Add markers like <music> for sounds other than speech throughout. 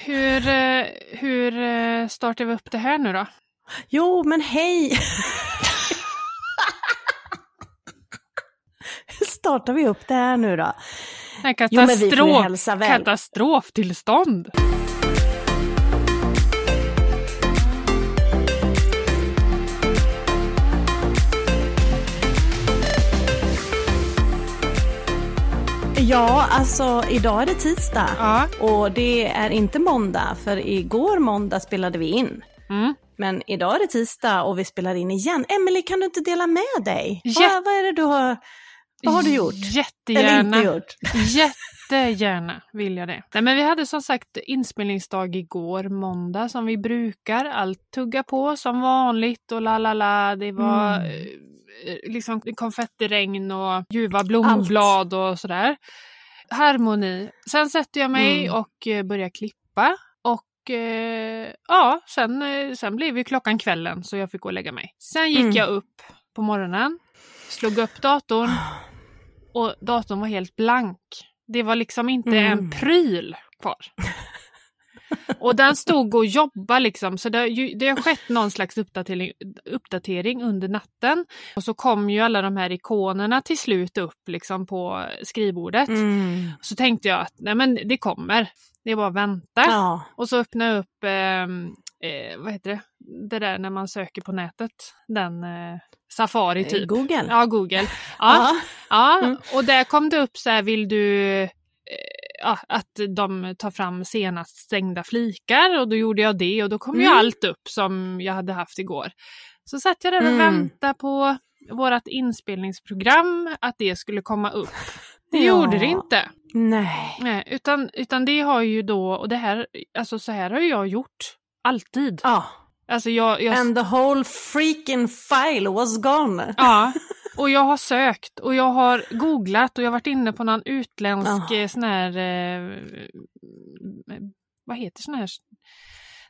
Hur, eh, hur eh, startar vi upp det här nu då? Jo, men hej! Hur startar vi upp det här nu då? Jo, ju katastrof, hälsa väl. Ja, alltså idag är det tisdag. Ja. Och det är inte måndag, för igår måndag spelade vi in. Mm. Men idag är det tisdag och vi spelar in igen. Emily, kan du inte dela med dig? Ja. Vad, vad är det du har, vad har du gjort? Eller Jättegärna. inte gjort? <laughs> Jättegärna vill jag det. Nej, men vi hade som sagt inspelningsdag igår, måndag, som vi brukar. Allt tugga på som vanligt och la la la. Det var Mm. Eh, liksom konfettiregn och ljuva blomblad och sådär. Harmoni. Sen sätter jag mig Mm. och eh, börjar klippa. Och eh, ja, sen, eh, sen blev ju klockan kvällen så jag fick gå och lägga mig. Sen gick Mm. jag upp på morgonen, slog upp datorn och datorn var helt blank. Det var liksom inte Mm. en pryl kvar. Och den stod och jobbade liksom, så det, det har skett någon slags uppdatering, uppdatering under natten. Och så kom ju alla de här ikonerna till slut upp liksom på skrivbordet. Mm. Så tänkte jag att nej men det kommer, det är bara att vänta. Ja. Och så öppnade jag upp, ehm, eh, vad heter det, det där när man söker på nätet, den eh, Safari typ. Google. Ja, Google. <laughs> Ja, ja. Mm. och där kom det upp så här, vill du eh, ja, att de tar fram senast stängda flikar och då gjorde jag det och då kom ju Mm. allt upp som jag hade haft igår. Så satt jag där och Mm. väntade på vårt inspelningsprogram, att det skulle komma upp. Det <laughs> Ja. gjorde det inte. Nej. Nej, utan, utan det har ju då, och det här, alltså så här har ju jag gjort alltid. Ja. Alltså jag, jag And the whole freaking file was gone. Ja, <laughs> och jag har sökt och jag har googlat och jag har varit inne på någon utländsk Ah. eh, sån här, eh, vad heter sån här,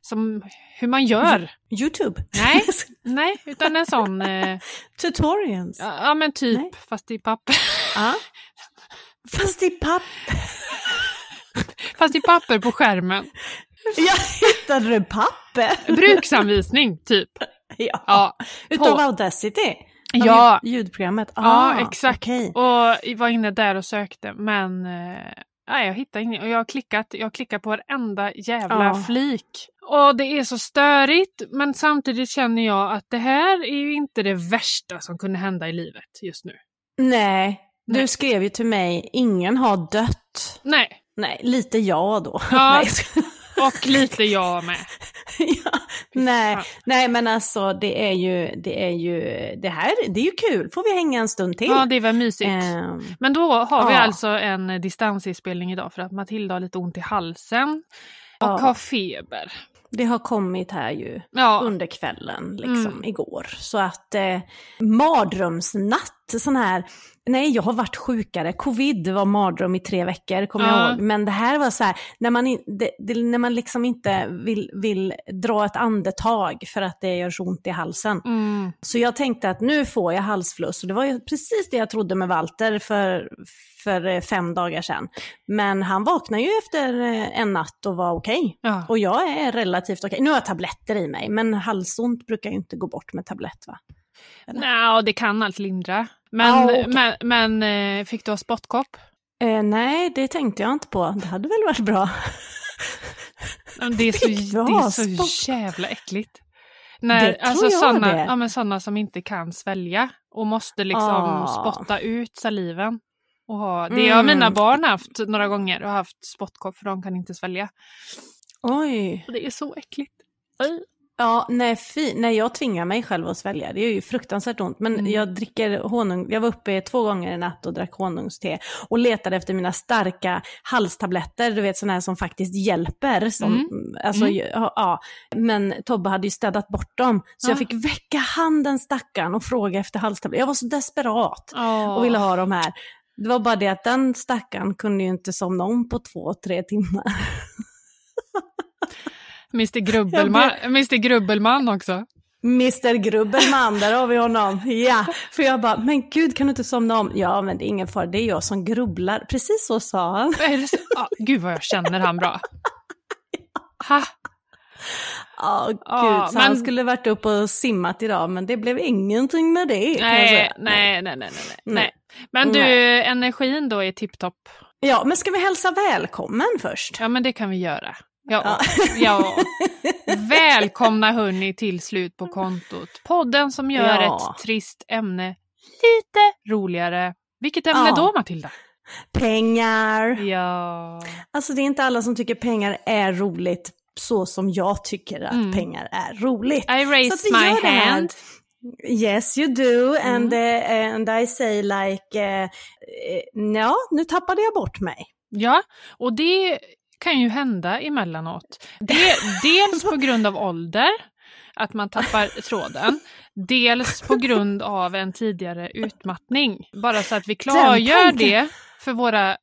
som hur man gör. Youtube. Nej. <laughs> Nej, utan en sån, eh, Tutorials. ja ja, men typ, Nej. fast i papper. Ja. <laughs> Fast i papp. Fast i papper på skärmen. Jag hittade papper? Bruksanvisning, typ. Ja. Ja, Utav på- Audacity? Ja. Ljudprogrammet? ja Ah, exakt. okej. Och var inne där och sökte, men eh, nej, jag hittade inget. Och jag har klickat, jag har klickat på varenda jävla Ja. flik. Och det är så störigt, men samtidigt känner jag att det här är ju inte det värsta som kunde hända i livet just nu. Nej, du Nej. skrev ju till mig, ingen har dött. Nej, Nej, lite jag då. Ja. <laughs> Och lite jag med. <laughs> ja. nej, nej, men alltså det är ju, det är ju, det här, det är ju kul. Får vi hänga en stund till? Ja, det var mysigt. Ehm, Men då har vi Ja. alltså en distansinspelning idag för att Matilda har lite ont i halsen och Ja. har feber. det har kommit här ju Ja, under kvällen, liksom Mm. igår. Så att eh, mardrömsnatt, sån här, nej jag har varit sjukare, covid var mardröm i tre veckor, kommer Ja. jag ihåg. Men det här var så här, när man, in, det, det, när man liksom inte vill, vill dra ett andetag för att det gör så ont i halsen. mm, Så jag tänkte att nu får jag halsfluss. Och det var ju precis det jag trodde med Walter för, för eh, fem dagar sedan. Men han vaknade ju efter eh, en natt och var okej. ja. Och jag är relativt okej. Nu har jag tabletter i mig, men halsont brukar ju inte gå bort med tablett va? Nja, det kan allt lindra. Men, Ja, okej. men, men eh, fick du ha spottkopp? Eh, nej, det tänkte jag inte på. Det hade väl varit bra. Det är så, <laughs> det är så spott? jävla äckligt. När, Det alltså det. ja, men såna som inte kan svälja och måste liksom Ah. spotta ut saliven. Och ha, det Mm. har mina barn haft några gånger och haft spottkopp för de kan inte svälja. Oj. Och det är så äckligt. Aj. Ja, nej, fy, nej, jag tvingar mig själv att svälja. Det är ju fruktansvärt ont. Men Mm. jag dricker honung. Jag var uppe två gånger i natt och drack honungste. Och letade efter mina starka halstabletter. Du vet sådana här som faktiskt hjälper. Som, Mm. Alltså, Mm. ja, ja. Men Tobbe hade ju städat bort dem. Så Ja. jag fick väcka handen stackaren och fråga efter halstabletter. Jag var så desperat Åh. och ville ha dem här. Det var bara det att den stackaren kunde ju inte somna om på två, tre timmar. <laughs> Mr Grubbelman, Mr Grubbelman också. Mr Grubbelman, där har vi honom. Ja, för jag bara, men gud kan du inte somna om? Ja, men det är ingen fara, det är jag som grubblar. Precis så sa han. Ah, gud vad jag känner han bra. Ha! Ja, gud. Ja, så han men- skulle varit upp och simmat idag, men det blev ingenting med det. Nej, nej, nej, nej, nej, nej. Nej. Men du, Nej. energin då är tipptopp. Ja, men ska vi hälsa välkommen först? Ja, men det kan vi göra. Ja, Ja. Välkomna hörni till Slut på kontot. Podden som gör Ja. ett trist ämne lite roligare. Vilket ämne Ja. då Matilda? Pengar. Ja. Alltså det är inte alla som tycker pengar är roligt så som jag tycker att Mm. pengar är roligt. I raise my hand. Yes you do Mm. and, eh, and I say like, eh, ja nu tappade jag bort mig. Ja, och det kan ju hända emellanåt. Det, dels på grund av ålder, att man tappar tråden. Dels på grund av en tidigare utmattning. Bara så att vi klargör det för våra...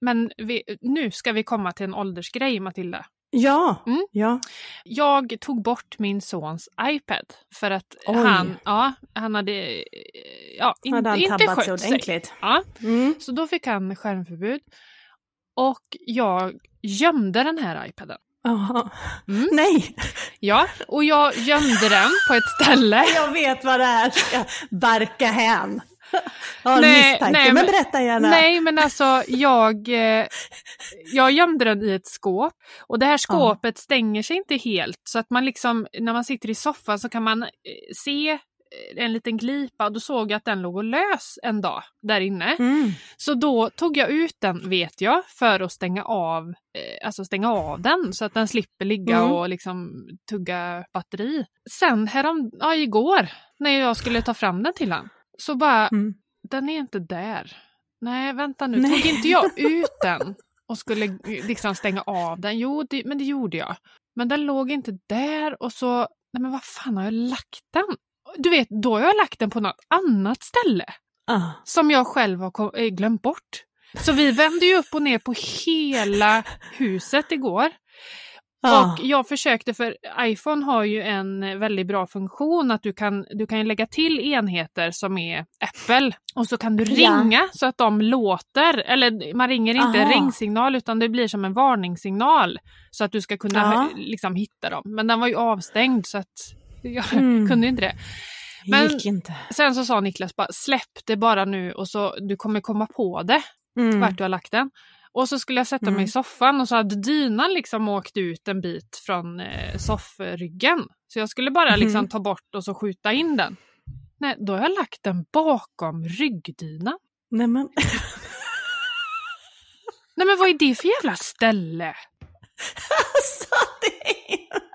Men vi, nu ska vi komma till en åldersgrej, Matilda. Ja, Mm. ja. Jag tog bort min sons iPad för att Oj. han, ja, han hade ja, in, Hade han inte skött sig. ordentligt? Ja, Mm. så då fick han skärmförbud. Och jag gömde den här iPaden. Jaha. Mm. Nej, Ja, och jag gömde den på ett ställe. <laughs> jag vet vad det här ska barka hän. En Nej, misstanke, nej, men berätta gärna. Nej, men alltså jag, eh, jag gömde den i ett skåp. Och det här skåpet stänger sig inte helt. Så att man liksom, när man sitter i soffan så kan man eh, se en liten glipa. Och då såg jag att den låg och lös en dag där inne. Mm. Så då tog jag ut den, vet jag, för att stänga av, eh, alltså stänga av den så att den slipper ligga Mm. och liksom tugga batteri. Sen härom, ja, igår när jag skulle ta fram den till han så bara, Mm. den är inte där. Nej, vänta nu, Nej. tog inte jag <laughs> ut den och skulle eh, liksom stänga av den? Jo, det, men det gjorde jag. Men den låg inte där och så, nej men vad fan har jag lagt den? Du vet, då har jag lagt den på något annat ställe Ah. som jag själv har eh, glömt bort. Så vi vände ju upp och ner på hela huset igår. Ah. Och jag försökte, för iPhone har ju en väldigt bra funktion att du kan, du kan lägga till enheter som är Apple och så kan du Ja. ringa så att de låter, eller man ringer inte Aha. ringsignal utan det blir som en varningssignal så att du ska kunna liksom hitta dem. Men den var ju avstängd så att <laughs> jag Mm. kunde inte det. men- inte. Sen så sa Niklas bara släpp det bara nu och så du kommer komma på det Mm. vart du har lagt den. Och så skulle jag sätta mig Mm. i soffan och så hade dynan liksom åkt ut en bit från eh, soffryggen. Så jag skulle bara Mhm. liksom ta bort och så skjuta in den. Nej, då har jag lagt den bakom ryggdynan. Nej, men... Nej men vad är det för jävla ställe? <laughs> alltså, det är...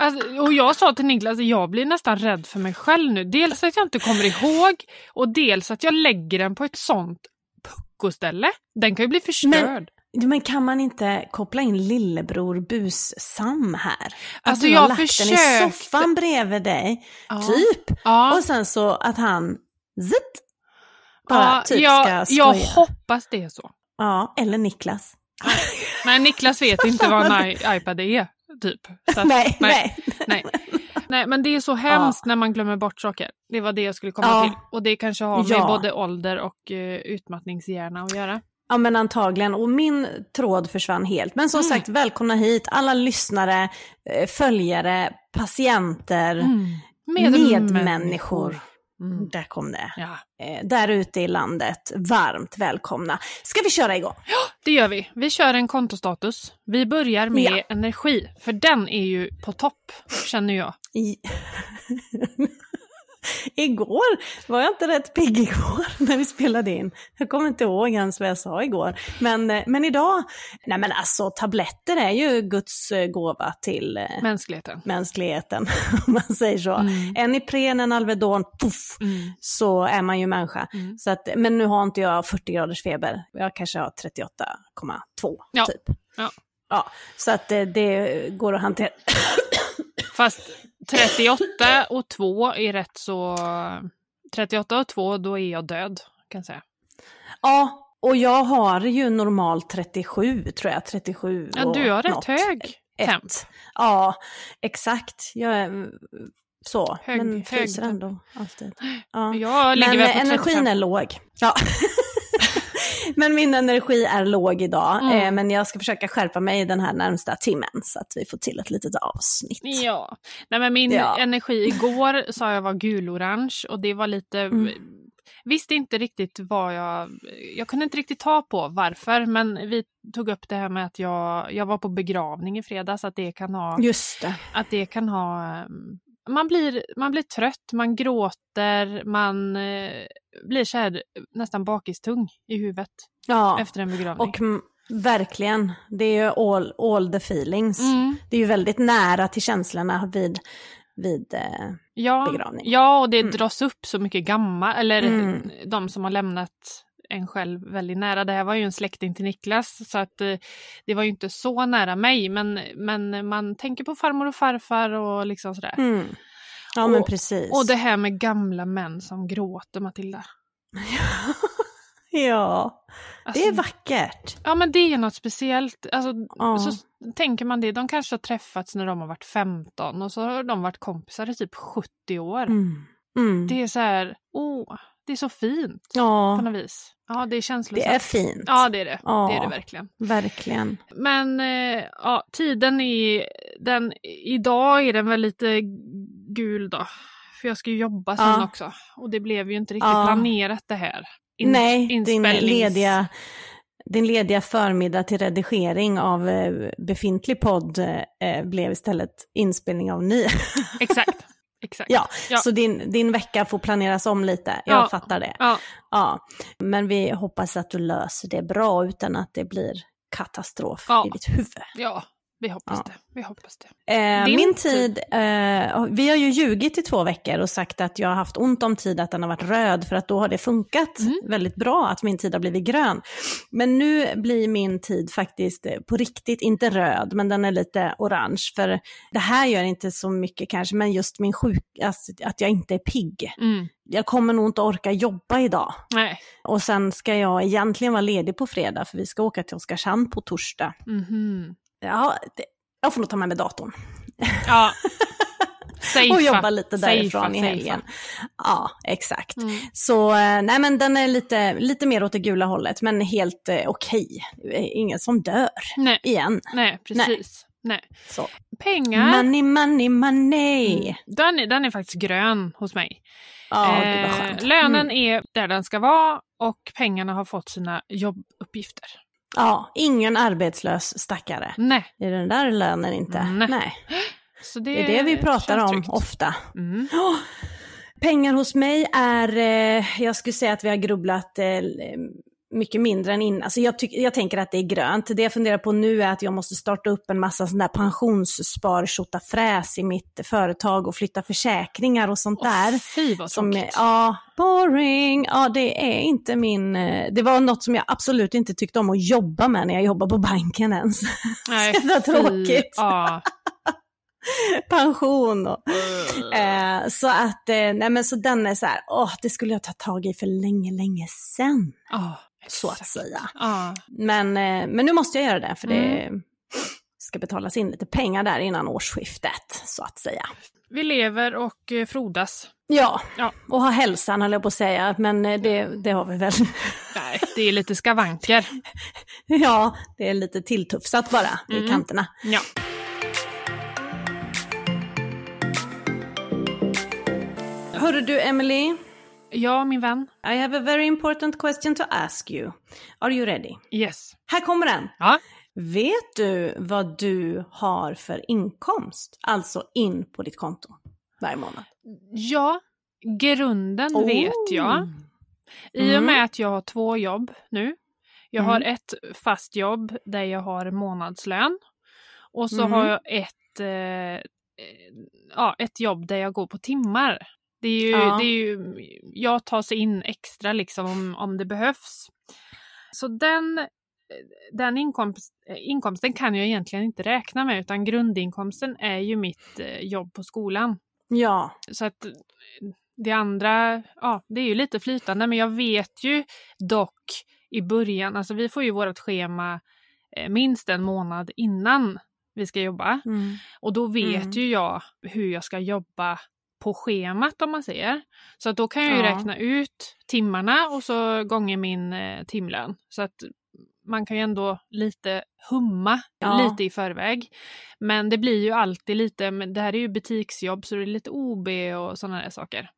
Alltså, och jag sa till Niklas, jag blir nästan rädd för mig själv nu. Dels att jag inte kommer ihåg och dels att jag lägger den på ett sånt puckoställe. Den kan ju bli förstörd. Men kan man inte koppla in lillebror Bus-Sam här? Att Alltså, du har jag lagt den i soffan bredvid dig, Ja. typ. Ja. Och sen så att han zitt, bara ja, typ jag, ska jag skoja. hoppas det är så. Ja, eller Niklas. Nej, Niklas vet inte vad <laughs> en iPad är, typ. <laughs> Så att, nej, nej. nej. nej. Men det är så <laughs> hemskt när man glömmer bort saker. Det var det jag skulle komma Ja. till. Och det kanske har med Ja. både ålder och uh, utmattningshjärna att göra. Ja men antagligen, och min tråd försvann helt. Men som Mm. sagt, välkomna hit alla lyssnare, eh, följare, patienter, Mm. medmänniskor. Mm. Där kom det. Ja, Eh, där ute i landet, varmt välkomna. Ska vi köra igång? det gör vi. Vi kör en kontostatus. Vi börjar med Ja. energi, för den är ju på topp, känner jag. <laughs> <laughs> Igår var jag inte rätt pigg igår <laughs> när vi spelade in. Jag kommer inte ihåg ens vad jag sa igår. Men, eh, men idag, nej men alltså tabletter är ju Guds eh, gåva till eh, Mänskligheten. mänskligheten, <laughs> om man säger så. Mm. En Ipren, en Alvedon, puff, Mm. så är man ju människa. Mm. Så att, men nu har inte jag 40 graders feber, jag kanske har 38,2 Ja. typ. Ja. Ja, så att eh, det går att hantera. Fast 38 och 2 är rätt så... 38 och 2, då är jag död, kan jag säga. Ja, och jag har ju normalt 37 tror jag, 37 Ja, du har rätt något. hög Ett. temp. Ja, exakt. Jag är så, Hög- men hög fryser ändå alltid. <gasps> Ja. Jag ligger Men väl på eh, energin 35. är låg. Ja. <laughs> Men min energi är låg idag, Mm. eh, men jag ska försöka skärpa mig den här närmsta timmen så att vi får till ett litet avsnitt. Ja, nej men min Ja. energi igår sa jag var gulorange och det var lite, Mm. visste inte riktigt vad jag, jag kunde inte riktigt ta på varför men vi tog upp det här med att jag, jag var på begravning i fredags att det kan ha, Just det. att det kan ha um, man blir, man blir trött, man gråter, man eh, blir så här nästan bakistung i huvudet Ja, efter en begravning. och verkligen, det är ju all, all the feelings. mm, Det är ju väldigt nära till känslorna vid, vid eh, ja, begravning. Ja, och det Mm. dras upp så mycket gamla, eller Mm. de som har lämnat en själv väldigt nära. Det här var ju en släkting till Niklas så att eh, det var ju inte så nära mig men, men man tänker på farmor och farfar och liksom sådär. Mm. Ja men precis. Och det här med gamla män som gråter Matilda. <laughs> ja, Alltså, det är vackert. Ja men det är något speciellt. Alltså, Ja. Så tänker man det, de kanske har träffats när de har varit 15 och så har de varit kompisar i typ 70 år. Mm. Mm. Det är så här, åh, det är så fint på ja, något vis. Ja, det är känslosamt. det är fint. Ja, det är det. Ja. Det är det verkligen. Verkligen. Men eh, ja, tiden är, den, idag är den väl lite gul då. För jag ska ju jobba sen Ja. också. Och det blev ju inte riktigt Ja. planerat det här. In- Nej, din lediga, din lediga förmiddag till redigering av eh, befintlig podd eh, blev istället inspelning av ny. <laughs> Exakt. Exakt. ja, Ja. så din, din vecka får planeras om lite. Jag Ja. fattar det. Ja, Ja, men vi hoppas att du löser det bra utan att det blir katastrof i ditt huvud. ja, vi hoppas Ja. det. Vi hoppas det. Eh, min tid, eh, vi har ju ljugit i två veckor och sagt att jag har haft ont om tid, att den har varit röd, för att då har det funkat Mm. väldigt bra att min tid har blivit grön. Men nu blir min tid faktiskt eh, på riktigt, inte röd, men den är lite orange. För det här gör inte så mycket kanske, men just min sjuk, alltså, att jag inte är pigg. Mm. Jag kommer nog inte orka jobba idag. Nej. Och sen ska jag egentligen vara ledig på fredag, för vi ska åka till Oskarshamn på torsdag. Mhm. Ja, det, jag får nog ta med mig datorn. Ja. <laughs> Safea. och jobba lite därifrån i safea. helgen. Ja, exakt. Mm. Så eh, nej men den är lite, lite mer åt det gula hållet, men helt eh, okej. Ingen som dör Nej, igen. nej, precis. Nej. Så. Pengar. Money, money, money. Mm. Den, är, den är faktiskt grön hos mig. Ja, Eh, lönen Mm. är där den ska vara och pengarna har fått sina jobbuppgifter. Ja, ingen arbetslös stackare. Nej, I den där lönen inte. Nej. Nej. <gasps> det, Det är det vi pratar om tryggt. ofta. Mm. Ja. <gasps> Pengar hos mig är, eh, jag skulle säga att vi har grubblat eh, mycket mindre än innan. Alltså jag, tyck- jag tänker att det är grönt. Det jag funderar på nu är att jag måste starta upp en massa sån där pensionsspar fräs i mitt företag och flytta försäkringar och sånt där. Åh, fy vad Som, tråkigt. ja, boring. Ja, det är inte min... eh, Det var något som jag absolut inte tyckte om att jobba med när jag jobbade på banken ens. Nej, <laughs> så tråkigt. Ja. <laughs> Pension och... Eh, så att, eh, nej men så den är så här, åh, det skulle jag ta tag i för länge, länge sen, Ja, så att säga. Ja. Men, eh, men nu måste jag göra det, för det Mm. ska betalas in lite pengar där innan årsskiftet, så att säga. Vi lever och eh, frodas. Ja, Ja. och ha hälsan höll jag på att säga, men eh, det, det har vi väl. <laughs> Nej, det är lite skavanker. ja, det är lite tilltufsat bara i Mm. kanterna. Ja. Hörru du, Emily, ja, min vän. I have a very important question to ask you. Are you ready? Yes. Här kommer den. Ja. Vet du vad du har för inkomst? Alltså in på ditt konto varje månad. Ja, grunden vet jag. I och Mm. med att jag har två jobb nu. Jag Mm. har ett fast jobb där jag har månadslön. Och så Mm. har jag ett, eh, eh, ja, ett jobb där jag går på timmar. Det är ju, Ja. det är ju, jag tar sig in extra liksom om, om det behövs. Så den, den inkomst, inkomsten kan jag egentligen inte räkna med utan grundinkomsten är ju mitt eh, jobb på skolan. Ja, Så att det andra, ja, det är ju lite flytande, men jag vet ju dock i början, alltså vi får ju vårt schema eh, minst en månad innan vi ska jobba. mm. Och då vet Mm. ju jag hur jag ska jobba på schemat om man säger. Så då kan jag ju Ja. räkna ut timmarna och så gånger min eh, timlön. Så att man kan ju ändå lite humma Ja. lite i förväg. Men det blir ju alltid lite, men det här är ju butiksjobb så det är lite OB och sådana där saker.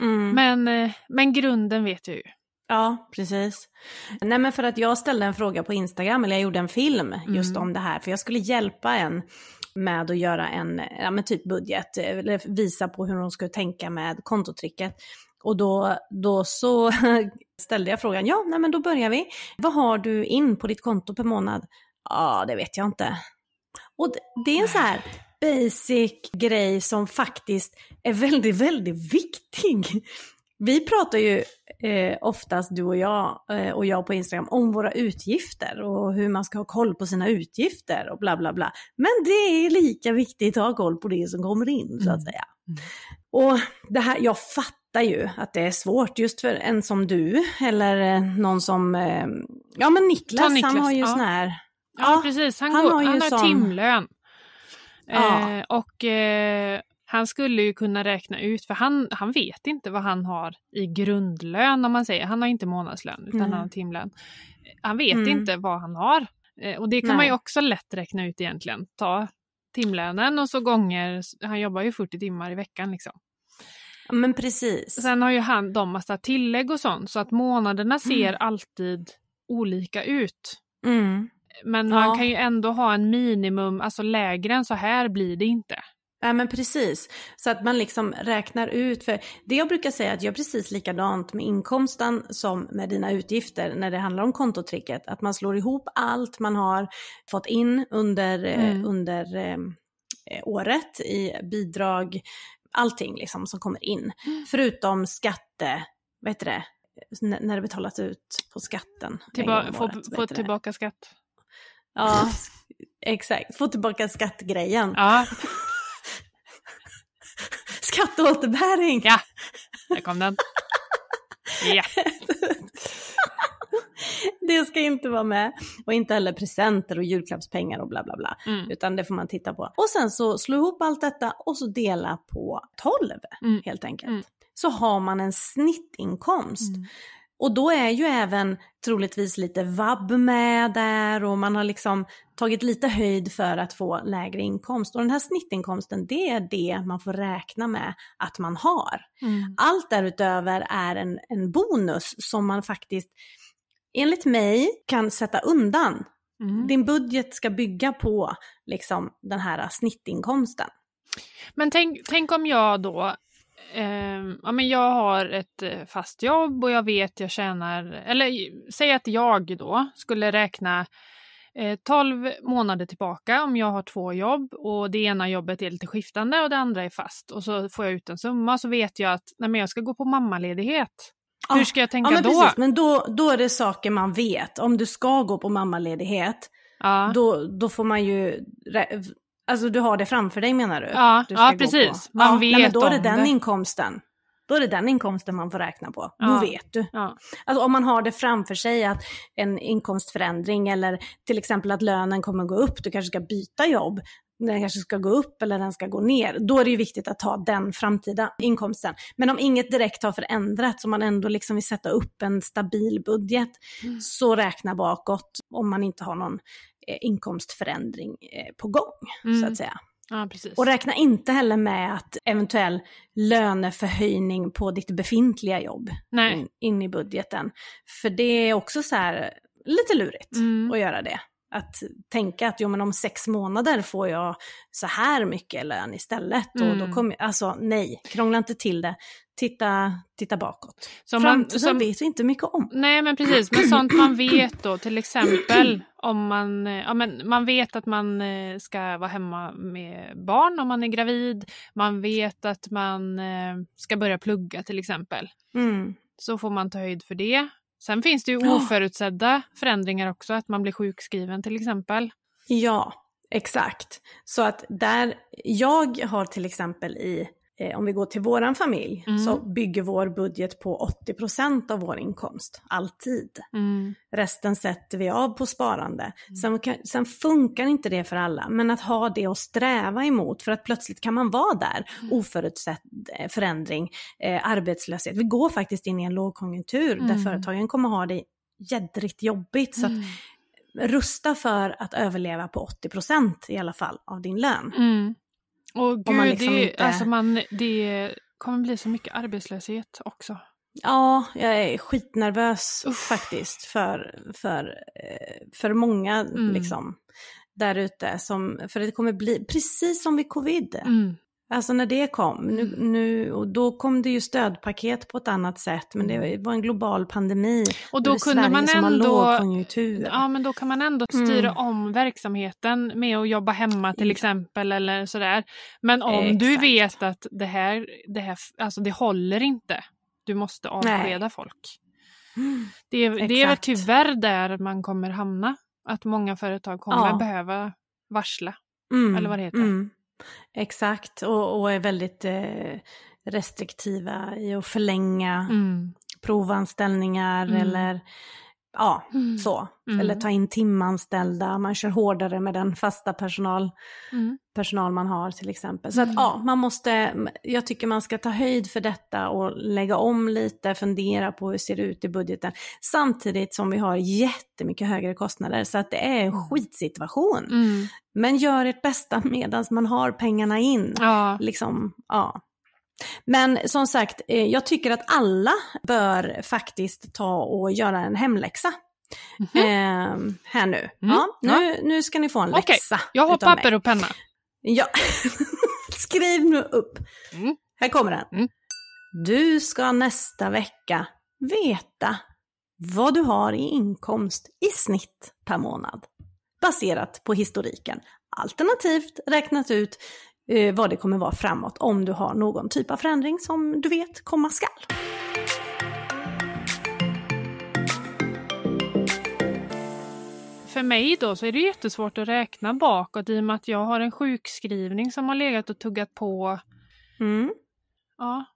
Mm. Men, eh, men grunden vet jag ju. Ja, precis. Nej men för att jag ställde en fråga på Instagram, eller jag gjorde en film just Mm. om det här, för jag skulle hjälpa en med att göra en ja, men typ budget, eller visa på hur hon skulle tänka med kontotricket. Och då, då så <laughs> ställde jag frågan, ja, nej men då börjar vi. Vad har du in på ditt konto per månad? Ja, det vet jag inte. Och det, det är en så här basic grej som faktiskt är väldigt, väldigt viktig. Vi pratar ju eh, oftast, du och jag, eh, och jag på Instagram, om våra utgifter och hur man ska ha koll på sina utgifter och bla bla bla. Men det är lika viktigt att ha koll på det som kommer in, så att Mm. säga. Och det här, jag fattar ju att det är svårt just för en som du, eller eh, någon som, eh, ja men Niklas, Ta han Niklas, har ju ja. sån här, Ja, Ja, precis. Han, han går, har han ju har sån- timlön. Ja. Eh, och eh, han skulle ju kunna räkna ut, för han, han vet inte vad han har i grundlön om man säger. Han har inte månadslön utan Nej. han har timlön. Han vet Mm. inte vad han har. Eh, och det kan man Nej. ju också lätt räkna ut egentligen. Ta timlönen och så gånger, han jobbar ju 40 timmar i veckan liksom. ja, men precis. Sen har ju han de massa tillägg och sånt så att månaderna ser Mm. alltid olika ut. Mm. Men Ja. man kan ju ändå ha en minimum, alltså lägre än så här blir det inte. Ja men precis, så att man liksom räknar ut, för det jag brukar säga är att jag är precis likadant med inkomsten som med dina utgifter när det handlar om kontotricket, att man slår ihop allt man har fått in under, eh, Mm. under eh, året i bidrag, allting liksom som kommer in, Mm. förutom skatte, vad heter det, N- när det betalas ut på skatten. Tillba- få, året, få tillbaka skatt. Ja, <laughs> exakt, få tillbaka skattgrejen. Ja, Skatteåterbäring! ja. Där kom den. <laughs> Ja. det ska inte vara med. Och inte heller presenter och julklappspengar och bla bla bla. Mm. Utan det får man titta på. Och sen så slå ihop allt detta och så dela på 12 Mm. helt enkelt. Mm. Så har man en snittinkomst. Och då är ju även troligtvis lite vab med där och man har liksom tagit lite höjd för att få lägre inkomst. Och den här snittinkomsten, det är det man får räkna med att man har. Mm. Allt därutöver är en, en bonus som man faktiskt, enligt mig, kan sätta undan. Mm. Din budget ska bygga på liksom, den här snittinkomsten. Men tänk, tänk om jag då, eh, ja men jag har ett eh, fast jobb och jag vet jag tjänar, eller säg att jag då skulle räkna eh, 12 månader tillbaka om jag har två jobb och det ena jobbet är lite skiftande och det andra är fast och så får jag ut en summa så vet jag att nej men jag ska gå på mammaledighet. Ja, Hur ska jag tänka Ja men då? precis, men då, då är det saker man vet. Om du ska gå på mammaledighet, Ja, då, då får man ju, alltså du har det framför dig menar du? Ja, du ja, precis. Man nej, men vet då är det om den det. inkomsten. Då är det den inkomsten man får räkna på. Då Ja. vet du. ja. Alltså om man har det framför sig att en inkomstförändring eller till exempel att lönen kommer gå upp, du kanske ska byta jobb, den kanske ska gå upp eller den ska gå ner, då är det ju viktigt att ta den framtida inkomsten. Men om inget direkt har förändrats och man ändå liksom vill sätta upp en stabil budget, Mm. så räkna bakåt om man inte har någon inkomstförändring eh, på gång, så Mm. att säga. ja. Och räkna inte heller med att eventuell löneförhöjning på ditt befintliga jobb in, in i budgeten. För det är också så här lite lurigt Mm. att göra det. Att tänka att jo, men om sex månader får jag så här mycket lön istället. Och då Mm. kommer, alltså nej, krångla inte till det. Titta, titta bakåt. Som Fram, man- så som- vet vi inte mycket om. Nej men precis, men sånt man vet då till exempel <clears throat> om man, ja, men man vet att man eh, ska vara hemma med barn om man är gravid. Man vet att man eh, ska börja plugga till exempel. Mm. Så får man ta höjd för det. Sen finns det ju oförutsedda förändringar också, att man blir sjukskriven till exempel. Ja, exakt. Så att där, jag har till exempel i eh, om vi går till våran familj, Mm. så bygger vår budget på 80% av vår inkomst, alltid. Mm. Resten sätter vi av på sparande. Sen, kan, sen funkar inte det för alla, men att ha det att sträva emot, för att plötsligt kan man vara där, oförutsedd eh, förändring, eh, arbetslöshet. Vi går faktiskt in i en lågkonjunktur där Mm. företagen kommer ha det jädrigt jobbigt. Så att Mm. rusta för att överleva på 80% i alla fall av din lön. Mm. Och gud, man liksom det, inte- alltså man, det kommer bli så mycket arbetslöshet också. Ja, jag är skitnervös Uff. faktiskt för, för, eh, för många Mm. liksom där ute. För det kommer bli, precis som vid covid. Mm. Alltså när det kom, nu, Mm. nu, och då kom det ju stödpaket på ett annat sätt, men det var en global pandemi. Och då kunde Sverige man ändå... Ja, men då kan man ändå styra Mm. om verksamheten med att jobba hemma till exempel eller sådär. Men om du Exakt. vet att det här, det här, alltså det håller inte. Du måste avskeda folk. Mm. Det är, det är väl tyvärr där man kommer hamna. Att många företag kommer Ja. behöva varsla. Mm, Eller vad det heter. Exakt, och, och är väldigt eh, restriktiva i att förlänga Mm. provanställningar Mm. eller ja, Mm. så. Mm. Eller ta in timanställda, man kör hårdare med den fasta personal, Mm. personal man har till exempel. Så Mm. att ja, man måste, jag tycker man ska ta höjd för detta och lägga om lite, fundera på hur det ser ut i budgeten. Samtidigt som vi har jättemycket högre kostnader så att det är en skitsituation. Mm. Men gör ert bästa medan man har pengarna in. Ja. Liksom, ja. Men som sagt, eh, jag tycker att alla bör faktiskt ta och göra en hemläxa. Mhm. Eh, här nu. Ja, nu, nu ska ni få en läxa. Jag har utav mig. papper och penna. Ja. <laughs> Skriv nu upp. Mm. Här kommer den. Mm. Du ska nästa vecka veta vad du har i inkomst i snitt per månad. Baserat på historiken. Alternativt räknat ut eh, vad det kommer vara framåt om du har någon typ av förändring som du vet komma skall. För mig då så är det jättesvårt att räkna bakåt i och med att jag har en sjukskrivning som har legat och tuggat på. Mm. Ja, <laughs>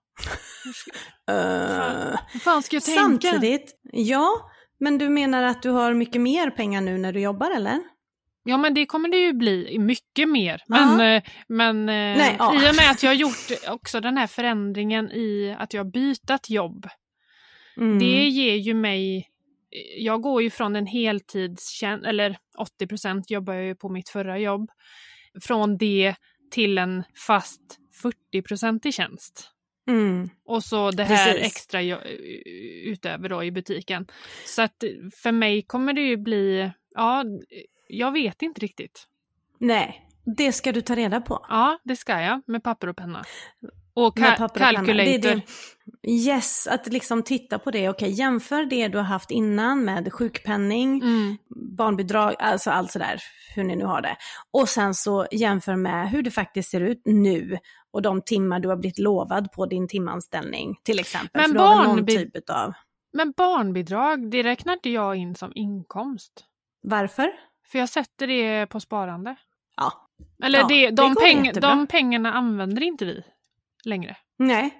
Eh, hur fan ska jag tänka? samtidigt, ja, men du menar att du har mycket mer pengar nu när du jobbar eller? Ja men det kommer det ju bli mycket mer. Men, eh, men eh, Nej, ja. i och med att jag har gjort också den här förändringen i att jag har bytt jobb. Mm. Det ger ju mig, jag går ju från en heltidstjänst, eller 80 procent jobbar jag ju på mitt förra jobb. Från det till en fast 40-procentig tjänst. Mm. Och så det här Precis. extra utöver då i butiken. Så att för mig kommer det ju bli, ja, jag vet inte riktigt. Nej, det ska du ta reda på. Ja, det ska jag med papper och penna. Och ka- och calculator. Det det. Yes, att liksom titta på det. Okej, jämför det du har haft innan med sjukpenning, Mm, barnbidrag, alltså allt sådär, hur ni nu har det. Och sen så jämför med hur det faktiskt ser ut nu och de timmar du har blivit lovad på din timanställning till exempel. Men barnbi- typ av... Men barnbidrag, det räknar inte jag in som inkomst. Varför? För jag sätter det på sparande. Ja. Eller Ja, det, det de, går peng, de pengarna använder inte vi längre. Nej.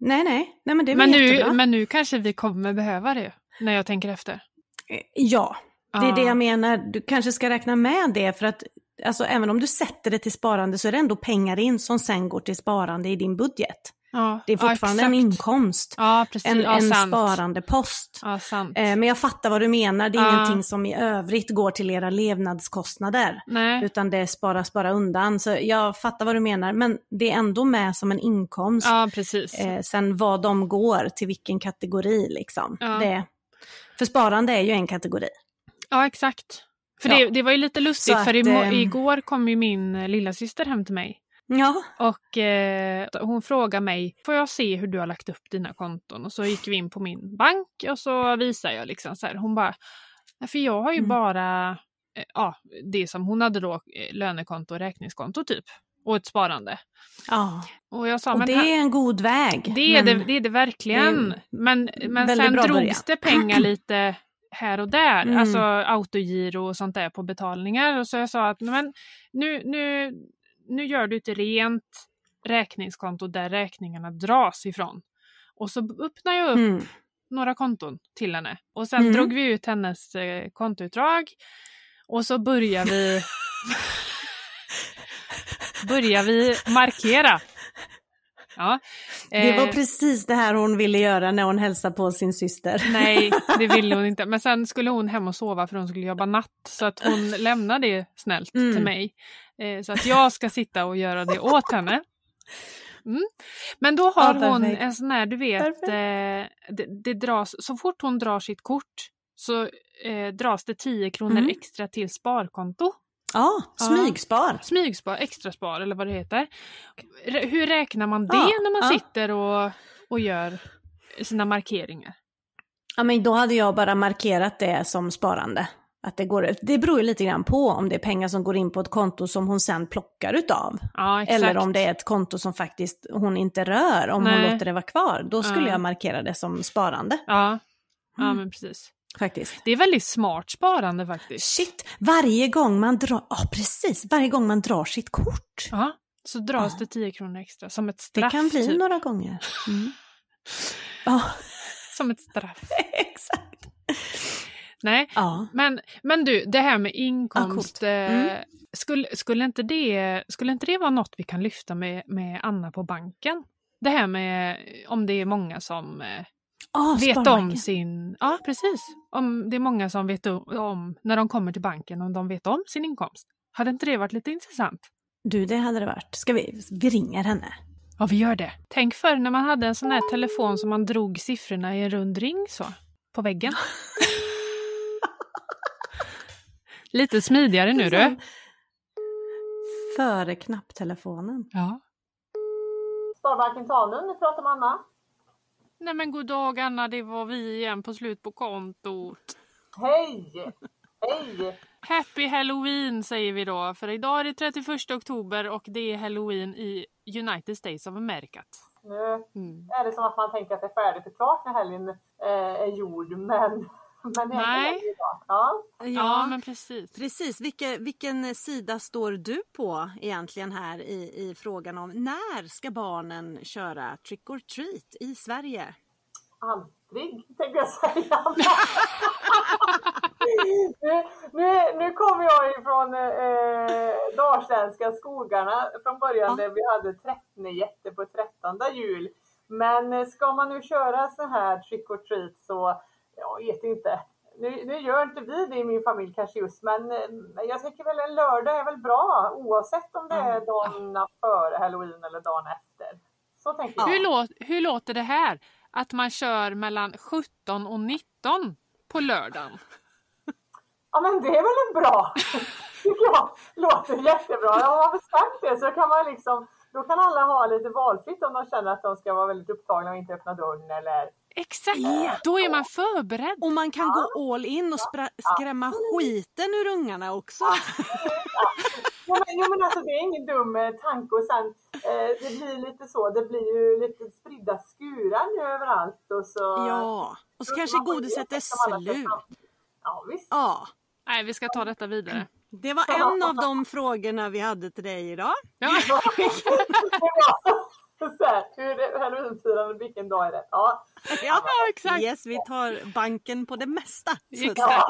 Nej, nej. Nej, men det Men nu, jättebra. men nu kanske vi kommer behöva det, när jag tänker efter. Eh, Ja, det är det jag menar. Du kanske ska räkna med det för att alltså, även om du sätter det till sparande så är det ändå pengar in som sen går till sparande i din budget. Ja, Det är ja, fortfarande en exakt. inkomst, Ja, en, ja, en sparandepost. Ja. Eh, men jag fattar vad du menar, det är Ja. ingenting som i övrigt går till era levnadskostnader. Nej. Utan det sparas bara undan. Så jag fattar vad du menar, men det är ändå med som en inkomst. Ja. Eh, sen vad de går till vilken kategori liksom. Ja. Det, för sparande är ju en kategori. Ja, exakt. För Ja. det, det var ju lite lustigt, Så för att, imo- ehm, igår kom ju min eh, lilla syster hem till mig. Ja, Och eh, hon frågade mig, får jag se hur du har lagt upp dina konton? Och så gick vi in på min bank och så visade jag liksom så här. Hon bara, "Nej, för jag har ju Mm. bara eh, ja, det som hon hade då, eh, lönekonto och räkningskonto typ. Och ett sparande. ja. Och jag sa, och det här- är en god väg. det, är det, det är det verkligen. det är men men sen drogs början. det pengar lite här och där, Mm. alltså autogiro och sånt där på betalningar. Och så jag sa att men nu, nu, nu gör du ett rent räkningskonto där räkningarna dras ifrån. Och så öppnar jag upp Mm. några konton till henne. Och sen Mm. drog vi ut hennes eh, kontoutdrag. Och så börjar vi <laughs> börjar vi markera. Ja. Det var eh, precis det här hon ville göra när hon hälsade på sin syster. Nej, det ville hon <laughs> inte. Men sen skulle hon hem och sova för hon skulle jobba natt. Så att hon <laughs> lämnade det snällt Mm. till mig. Eh, så att jag ska sitta och göra det åt henne. Mm. Men då har Ja, hon en sån här, du vet, eh, det, det dras, så fort hon drar sitt kort så eh, dras det 10 kronor Mm. extra till sparkonto. Ja, smygspar. Smygspar, extraspar eller vad det heter. Hur räknar man det Ja, när man ja. sitter och, och gör sina markeringar? Ja, men då hade jag bara markerat det som sparande. Att det, går, det beror ju lite grann på om det är pengar som går in på ett konto som hon sen plockar utav. Ja. Eller om det är ett konto som faktiskt hon inte rör, om hon Nej. låter det vara kvar. Då skulle Ja. jag markera det som sparande. Ja, ja Mm. men precis. Faktiskt. Det är väldigt smart sparande faktiskt. Shit, varje gång man drar, ja precis, varje gång man drar sitt kort. Ja, så dras Ja. det 10 kronor extra som ett Det straff. kan bli typ. några gånger. Mm. <laughs> Ja, Som ett straff. <laughs> exakt. Nej, Ja. men, men du, det här med inkomst. Ja, Mm. eh, skulle, skulle, inte det, skulle inte det vara något vi kan lyfta med, med Anna på banken? Det här med om det är många som Ah, vet om sin... Ja, precis. Om det är många som vet om, när de kommer till banken, om de vet om sin inkomst. Hade inte det varit lite intressant? Du, det hade det varit. Ska vi, vi ringer henne? Ja, vi gör det. Tänk förr när man hade en sån här telefon som man drog siffrorna i en rund ring så, på väggen. <laughs> Lite smidigare nu du. Före knapptelefonen. Ja. Sparbanken Tanum, nu pratar med Anna. Nej men god dag Anna, det var vi igen på slut på kontot. Hej! Hej! Happy Halloween säger vi då, för idag är det 31 oktober och det är Halloween i United States of America. Nu Mm. är det som att man tänker att det är färdigt och klart när helgen eh, är gjord, men, men det är Nej. Ja. Ja, men precis. Precis, vilken, vilken sida står du på egentligen här i, i frågan om när ska barnen köra trick or treat i Sverige? Aldrig, tänkte jag säga. <laughs> nu, nu, nu kommer jag ifrån eh, dalsländska skogarna från början Ja. där vi hade 13 jätter på 13 jul. Men eh, ska man nu köra så här trick or treat så, jag vet inte. Nu, nu gör inte vi det i min familj kanske just, men jag tycker väl en lördag är väl bra oavsett om det är dagen före halloween eller dagen efter. Så tänker jag. Hur, lå- hur låter det här? Att man kör mellan 17 och 19 på lördagen? <laughs> Ja men det är väl en bra, <laughs> tycker jag. Låter jättebra. Om man har bestämt det så kan man liksom, då kan alla ha lite valfritt om de känner att de ska vara väldigt upptagna och inte öppna dörren eller Exakt! Då är man förberedd. Och man kan gå all in och skrämma skiten ur ungarna också. Jo men, jo, men alltså det är ingen dum eh, tanke och sen eh, det blir lite så, det blir ju lite spridda skurar nu överallt och så. Ja, och så så kanske godiset är slut. Ja visst. Ja, Nej, vi ska ta detta vidare. det var en av de frågorna vi hade till dig idag. Ja. <laughs> hur är halloweenfirandet, vilken dag är det? Ja. Ja, exakt. Yes, vi tar banken på det mesta. säga.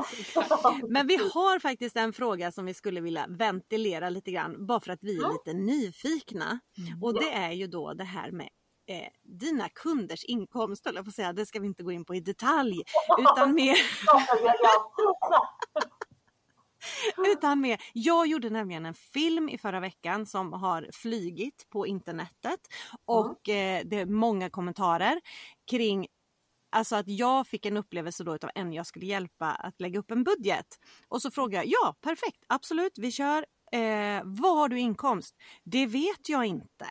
<laughs> Men vi har faktiskt en fråga som vi skulle vilja ventilera lite grann, bara för att vi är lite nyfikna. Och det är ju då det här med eh, dina kunders inkomst, höll jag att säga. Det ska vi inte gå in på i detalj, utan <laughs> mer <laughs> Utan med, jag gjorde nämligen en film i förra veckan som har flygit på internetet och eh, det är många kommentarer kring Alltså att jag fick en upplevelse då utav en jag skulle hjälpa att lägga upp en budget. Och så frågade jag, ja perfekt, absolut vi kör. Eh, vad har du inkomst? Det vet jag inte.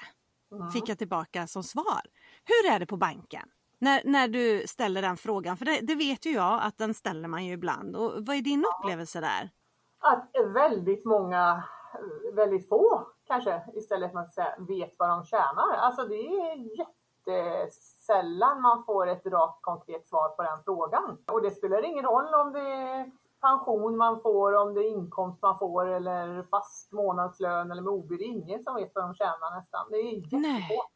Fick jag tillbaka som svar. Hur är det på banken? När, när du ställer den frågan, för det, det vet ju jag att den ställer man ju ibland. Och vad är din upplevelse där? Att väldigt många, väldigt få kanske istället för att säga vet vad de tjänar. Alltså det är jättesällan man får ett rakt konkret svar på den frågan. Och det spelar ingen roll om det är pension man får, om det är inkomst man får eller fast månadslön eller med OB. Det är ingen som vet vad de tjänar nästan. Det är jättesvårt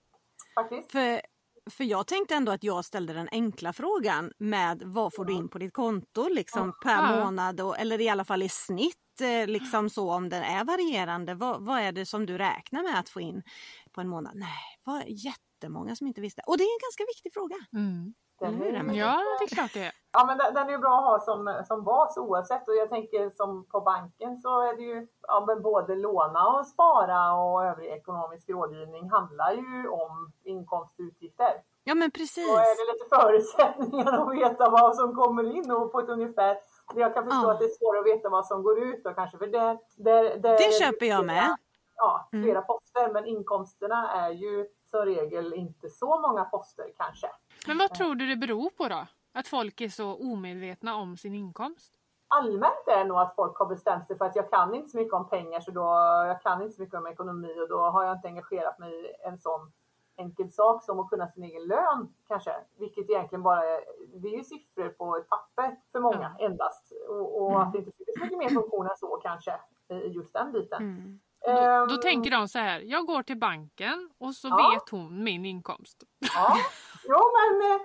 faktiskt. För, för jag tänkte ändå att jag ställde den enkla frågan med vad får du in på ditt konto liksom per månad och, eller i alla fall i snitt eh, liksom så om den är varierande. Vad, vad är det som du räknar med att få in på en månad? Nej, var jättemånga som inte visste. Och det är en ganska viktig fråga. Mm. Den hur, är-? Ja, det är klart det är. Ja, men den, den är ju bra att ha som, som bas oavsett. Och jag tänker som på banken så är det ju ja, men både låna och spara och övrig ekonomisk rådgivning handlar ju om inkomst och utgifter. Ja men precis. Då är det lite förutsättningar att veta vad som kommer in och på ett ungefär. Jag kan förstå Ja. att det är svårt att veta vad som går ut då kanske. För där, där Det är köper jag flera- med. Ja, Mm. flera poster. Men inkomsterna är ju som regel inte så många poster kanske. Men vad tror du det beror på då? Att folk är så omedvetna om sin inkomst? allmänt är nog att folk har bestämt sig för att jag kan inte så mycket om pengar så då jag kan inte så mycket om ekonomi och då har jag inte engagerat mig i en sån enkel sak som att kunna sin egen lön kanske. Vilket egentligen bara är, det är ju siffror på ett papper för många endast. Och, och att det inte finns mycket mer funktion än så kanske i just den biten. Mm. Då, Ehm, då tänker de så här, jag går till banken och så Ja. vet hon min inkomst. Ja, <laughs> jo men eh,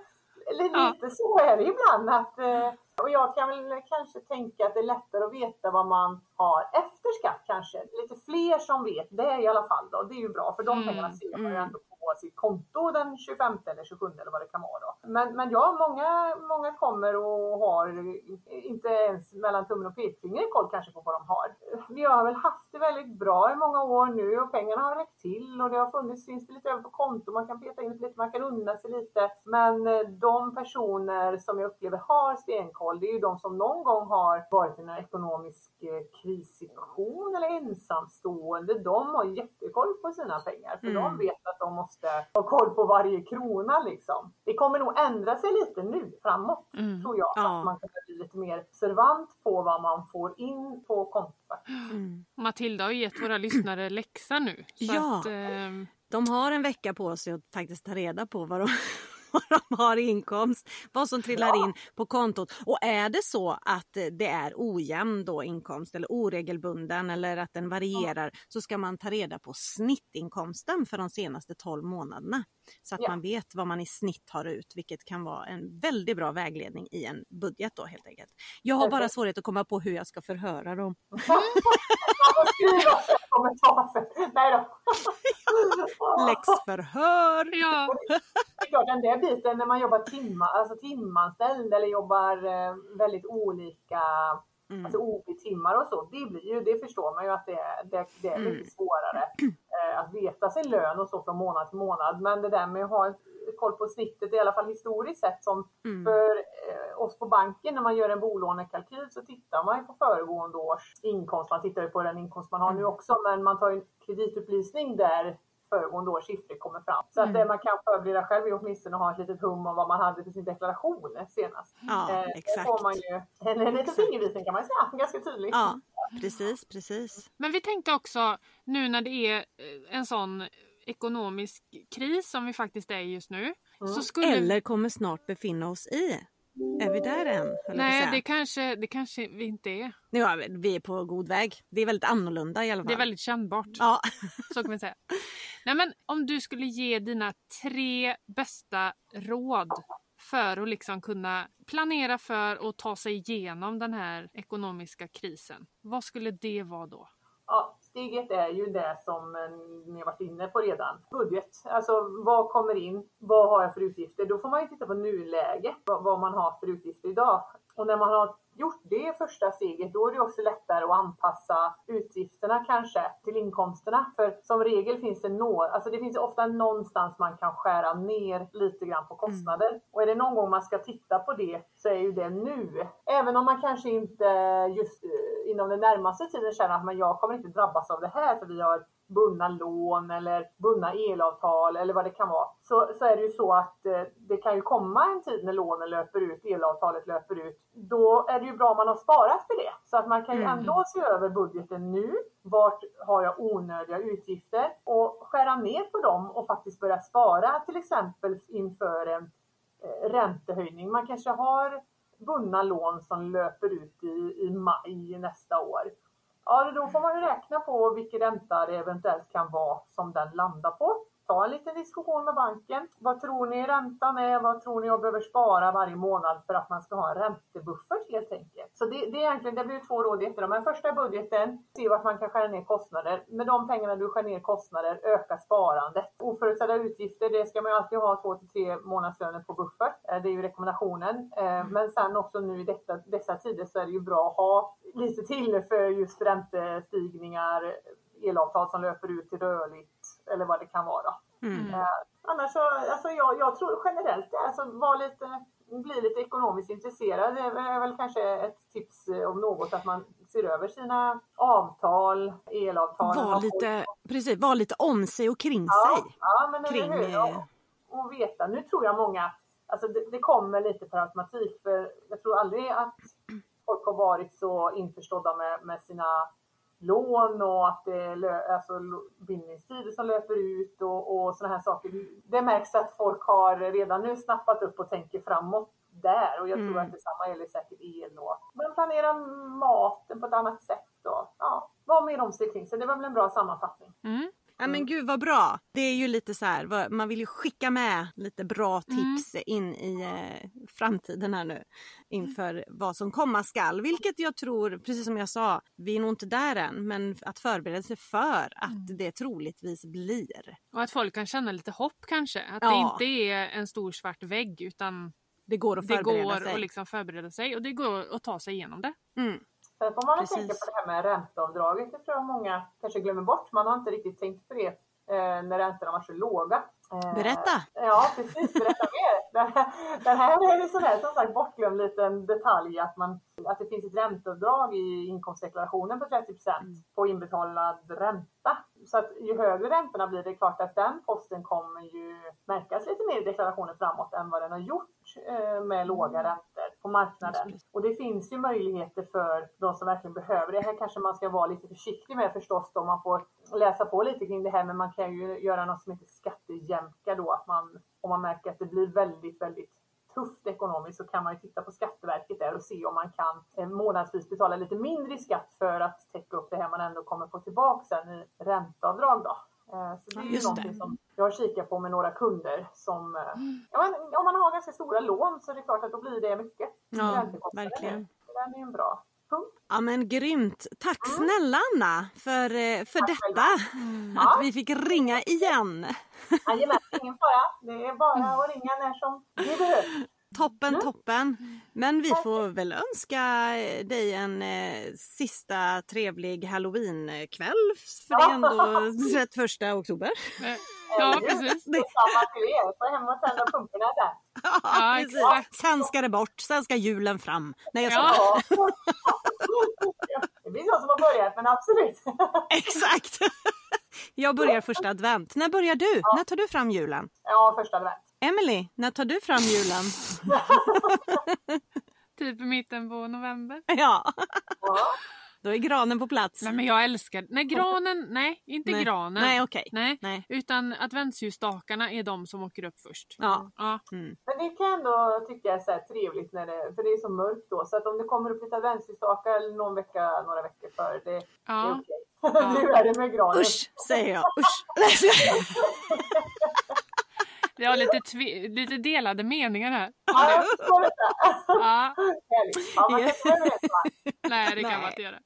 li- Ja. lite så är det ibland. Att, eh, och jag kan väl kanske tänka att det är lättare att veta vad man har efter skatt kanske. Lite fler som vet det i alla fall. Då. Det är ju bra för de Mm, pengarna ser man ju mm. ändå på sitt konto den 25 eller 27 eller vad det kan vara. Då. Men, men ja, många, många kommer och har inte ens mellan tummen och pekfingret koll kanske på vad de har. Vi har väl haft det väldigt bra i många år nu och pengarna har räckt till och det har funnits, finns det lite över på konto, man kan peta in lite, man kan unna sig lite. Men eh, de personer som jag upplever har stenkoll, det är ju de som någon gång har varit i en ekonomisk krissituation eller ensamstående. De har jättekoll på sina pengar för Mm. de vet att de måste ha koll på varje krona liksom. Det kommer nog ändra sig lite nu framåt Mm. tror jag. Ja. Att man kan bli lite mer observant på vad man får in på kontot. Mm. Matilda har gett våra lyssnare <clears throat> läxa nu. Så Ja. att, ehm, De har en vecka på sig att faktiskt ta reda på vad de, <laughs> vad <laughs> de har i inkomst, vad som trillar Ja. in på kontot. Och är det så att det är ojämn då inkomst eller oregelbunden eller att den varierar så ska man ta reda på snittinkomsten för de senaste 12 månaderna. Så att Ja. man vet vad man i snitt har ut, vilket kan vara en väldigt bra vägledning i en budget då helt enkelt. Jag har bara svårighet att komma på hur jag ska förhöra dem. <laughs> Nej då. <laughs> Läxförhör! ja, den där biten när man jobbar timma, alltså timanställd eller jobbar eh, väldigt olika Mm. alltså OB-timmar och så, det, blir ju, det förstår man ju att det är, det, det är Mm. lite svårare <clears throat> eh, att veta sin lön och så från månad till månad. Men det där med att ha en, koll på snittet, i alla fall historiskt sett, som Mm. för eh, oss på banken när man gör en bolånekalkyl så tittar man ju på föregående års inkomst. Man tittar ju på den inkomst man har nu också, men man tar ju en kreditupplysning där föregående års siffror kommer fram. Så att Mm. man kan förbereda själv är åtminstone ha ett litet hum om vad man hade för sin deklaration senast. Ja, Eh, exakt. Då får man ju en, <laughs> en liten fingervisning kan man säga, <laughs> ganska tydligt. Ja, precis, precis. men vi tänkte också nu när det är eh, en sån ekonomisk kris som vi faktiskt är i just nu. Mm. Så skulle Eller kommer snart befinna oss i. Är vi där än? Nej, det kanske, det kanske vi inte är. Nu är vi, vi är på god väg. Det är väldigt annorlunda i alla fall. Det är väldigt kännbart. Ja. <laughs> Så kan vi säga. Nej, men om du skulle ge dina tre bästa råd för att liksom kunna planera för och ta sig igenom den här ekonomiska krisen. Vad skulle det vara då? Ja, Steget är ju det som eh, ni har varit inne på redan. Budget. Alltså vad kommer in? Vad har jag för utgifter? Då får man ju titta på nuläget, Vad, vad man har för utgifter idag. Och när man har gjort det första steget, då är det också lättare att anpassa utgifterna kanske till inkomsterna. För som regel finns det nå, alltså det finns ofta någonstans man kan skära ner lite grann på kostnader. Och är det någon gång man ska titta på det så är ju det nu. Även om man kanske inte just eh, inom den närmaste tiden känner att man, jag kommer inte drabbas av det här för vi har bundna lån eller bundna elavtal eller vad det kan vara. Så, så är det ju så att eh, det kan ju komma en tid när lånen löper ut, elavtalet löper ut. Då är det ju bra om man har sparat för det. Så att man kan ju Mm. ändå se över budgeten nu. Vart har jag onödiga utgifter? Och skära ner på dem och faktiskt börja spara till exempel inför en eh, räntehöjning. Man kanske har bundna lån som löper ut i, i maj nästa år. Ja, då får man ju räkna på vilken ränta det eventuellt kan vara som den landar på ta en liten diskussion med banken. Vad tror ni räntan är? Vad tror ni jag behöver spara varje månad för att man ska ha en räntebuffert helt enkelt? Så det, det är egentligen, det blir två råd jättebra. Men första budgeten, se vart man kan skära ner kostnader. Med de pengarna du skär ner kostnader, öka sparandet. Oförutsedda utgifter, det ska man ju alltid ha två till tre månadslöner på buffert. Eh, det är ju rekommendationen. Eh, men sen också nu i detta, dessa tider så är det ju bra att ha lite till för just räntestigningar, elavtal som löper ut till rörligt eller vad det kan vara. Mm. Eh, annars så, alltså jag, jag tror generellt alltså var lite, bli lite ekonomiskt intresserad. Det är väl kanske ett tips eh, om något att man ser över sina avtal, elavtal. Var lite, precis, var lite om sig och kring ja, sig. Ja, men kring... hur? Och, och veta. Nu tror jag många, alltså det, det kommer lite per automatik för jag tror aldrig att folk har varit så införstådda med, med sina lån och att det är alltså, bindningstider som löper ut och, och sådana här saker. Det märks att folk har redan nu snappat upp och tänker framåt där och jag mm. tror att detsamma gäller säkert el och man planerar maten på ett annat sätt och ja, var mer om sig kring sig. Det var väl en bra sammanfattning. Mm. Ja men gud vad bra. Det är ju lite så här, man vill ju skicka med lite bra mm. tips mm. in i eh, framtiden här nu inför vad som komma skall. Vilket jag tror, precis som jag sa, vi är nog inte där än, men att förbereda sig för att mm. det troligtvis blir. Och att folk kan känna lite hopp kanske. Att ja. det inte är en stor svart vägg utan det går att förbereda det går sig. att liksom förbereda sig och det går att ta sig igenom det. Mm. Sen får man väl tänka på det här med ränteavdraget. Det tror jag många kanske glömmer bort. Man har inte riktigt tänkt på det eh, när räntorna var så låga. Eh, Berätta! Ja, precis. Berätta mer. <laughs> Den här är en sån här, som sagt bortglömd liten detalj att, man, att det finns ett ränteavdrag i inkomstdeklarationen på 30 mm. på inbetalad ränta. Så att ju högre räntorna blir det klart att den posten kommer ju märkas lite mer i deklarationen framåt än vad den har gjort eh, med låga mm. räntor på marknaden. Och det finns ju möjligheter för de som verkligen behöver det. Här kanske man ska vara lite försiktig med förstås då man får läsa på lite kring det här men man kan ju göra något som heter skattejämka då att man om man märker att det blir väldigt, väldigt tufft ekonomiskt så kan man ju titta på Skatteverket där och se om man kan eh, månadsvis betala lite mindre i skatt för att täcka upp det här man ändå kommer få tillbaka sen i ränteavdrag då. Eh, så det är ju någonting som jag har kikat på med några kunder som, eh, mm. ja, men, om man har ganska stora lån så är det klart att då blir det mycket. Ja, verkligen. Den är en bra. Ja men grymt! Tack mm. snälla Anna för, för Tack detta! Mm. <laughs> Att vi fick ringa igen. Jajamän, ingen fara. Det är bara att ringa när som behövs. Toppen, mm. toppen. Men vi får väl önska dig en eh, sista trevlig halloweenkväll. För det är ändå <laughs> 31 oktober. Ja, precis. Detsamma till er. Få hem och tända pumporna där. Ja, precis. Sen ska det bort. Sen ska julen fram. Nej, jag ska... ja. Det blir så som har börjat, men absolut. <laughs> Exakt. Jag börjar första advent. När börjar du? Ja. När tar du fram julen? Ja, första advent. Emily, när tar du fram julen? typ i mitten på november. <laughs> Ja. Då är granen på plats. Nej men jag älskar, nej granen, nej inte nej. granen. Nej okej. Okay. Nej. nej. Utan adventsljusstakarna är de som åker upp först. Ja. ja. Mm. Men det kan jag ändå tycka är så trevligt när det, för det är så mörkt då. Så att om det kommer upp lite adventsljusstakar någon vecka, några veckor före, det, ja. det är okej. Okay. Ja. nu är det med granen. Usch säger jag, usch. <laughs> Vi har lite, lite delade meningar här. Ja. Ja. ja Nej, det kan Nej. man inte göra.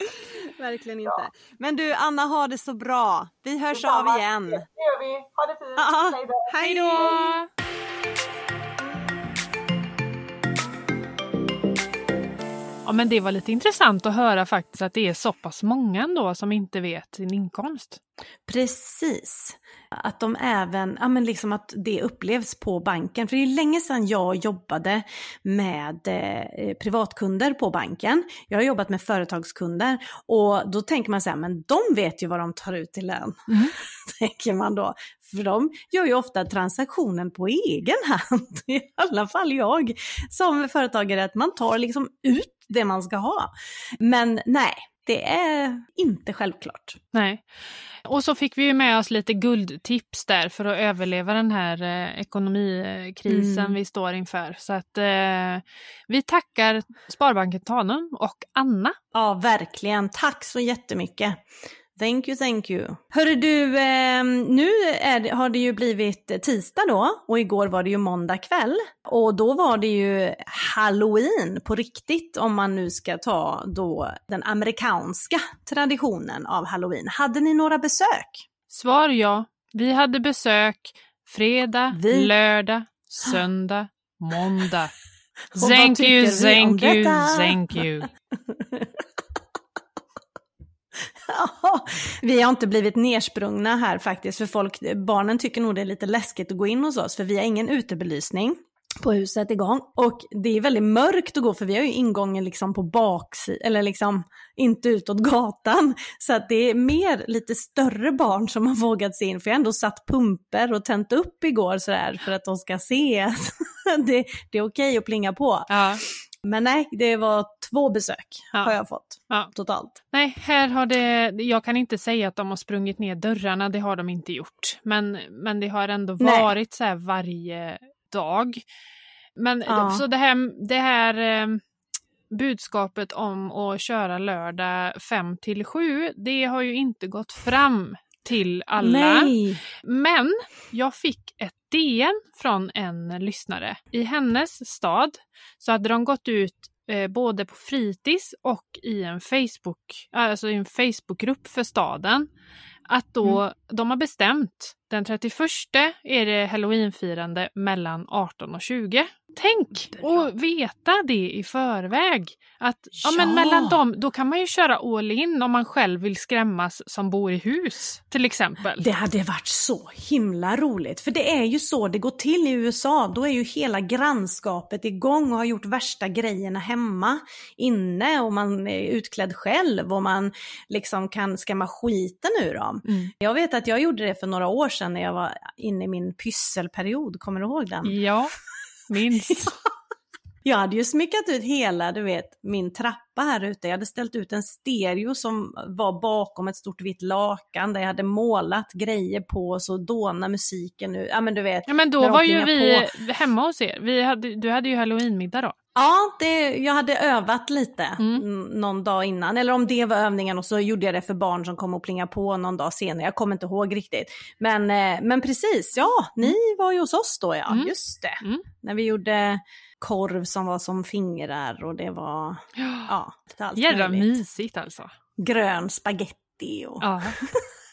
Verkligen inte. Ja. Men du, Anna, ha det så bra. Vi hörs av igen. Det gör vi. Ha det fint. Hej då. Ja, men det var lite intressant att höra faktiskt att det är så pass många ändå som inte vet sin inkomst. Precis. Att de även, ja men liksom att det upplevs på banken. För det är länge sedan jag jobbade med eh, privatkunder på banken. Jag har jobbat med företagskunder och då tänker man så här, men de vet ju vad de tar ut i lön. Mm. <laughs> tänker man då. För de gör ju ofta transaktionen på egen hand. <laughs> I alla fall jag som företagare, att man tar liksom ut det man ska ha. Men nej, det är inte självklart. Nej. Och så fick vi ju med oss lite guldtips där för att överleva den här eh, ekonomikrisen Mm. vi står inför. Så att eh, vi tackar Sparbanken Tanum och Anna. Ja, verkligen. Tack så jättemycket. Thank you, thank you. Hörru du, eh, nu är, har det ju blivit tisdag då och igår var det ju måndag kväll. Och då var det ju halloween på riktigt om man nu ska ta då den amerikanska traditionen av halloween. Hade ni några besök? Svar ja. Vi hade besök fredag, Vi- lördag, <gasps> söndag, måndag. Thank you, thank you, thank you. <laughs> <laughs> Vi har inte blivit nersprungna här faktiskt, för folk, barnen tycker nog det är lite läskigt att gå in hos oss, för vi har ingen utebelysning på huset igång. Och det är väldigt mörkt att gå, för vi har ju ingången liksom på baksidan, eller liksom inte utåt gatan. Så att det är mer lite större barn som har vågat sig in, för jag har ändå satt pumper och tänt upp igår sådär, för att de ska se att <laughs> det, det är okej att plinga på. Ja. Men nej, det var två besök Ja. har jag fått Ja. totalt. Nej, här har det, jag kan inte säga att de har sprungit ner dörrarna, det har de inte gjort. Men, men det har ändå Nej. varit så här varje dag. Men Ja. så det här, det här eh, budskapet om att köra lördag 5 till 7, det har ju inte gått fram till alla. Nej! Men jag fick ett DN från en lyssnare. I hennes stad så hade de gått ut eh, både på fritids och i en Facebook, alltså i en Facebookgrupp för staden. Att då de har bestämt den 31 är det halloweenfirande mellan 18 och 20. Tänk att veta det i förväg. Att ja. men Ja. mellan dem, då kan man ju köra all in om man själv vill skrämmas som bor i hus till exempel. Det hade varit så himla roligt, för det är ju så det går till i USA. Då är ju hela grannskapet igång och har gjort värsta grejerna hemma, inne och man är utklädd själv och man liksom kan skrämma skiten ur dem. Mm. Jag vet att jag gjorde det för några år sedan när jag var inne i min pysselperiod, kommer du ihåg den? Ja, minst. <laughs> Jag hade ju smyckat ut hela, du vet, min trappa här ute. Jag hade ställt ut en stereo som var bakom ett stort vitt lakan där jag hade målat grejer på så dåna musiken nu. Ja men du vet. Ja, men då var ju vi hemma hos er. Vi hade, du hade ju halloweenmiddag då. Ja, det, jag hade övat lite Mm. mm. någon dag innan. Eller om det var övningen och så gjorde jag det för barn som kom och plinga på någon dag senare. Jag kommer inte ihåg riktigt. Men, eh, men precis, ja, ni var ju hos oss då ja. Mm. Just det. Mm. När vi gjorde korv som var som fingrar och det var, ja, lite allt Jädra möjligt. mysigt alltså. Grön spaghetti och Ja,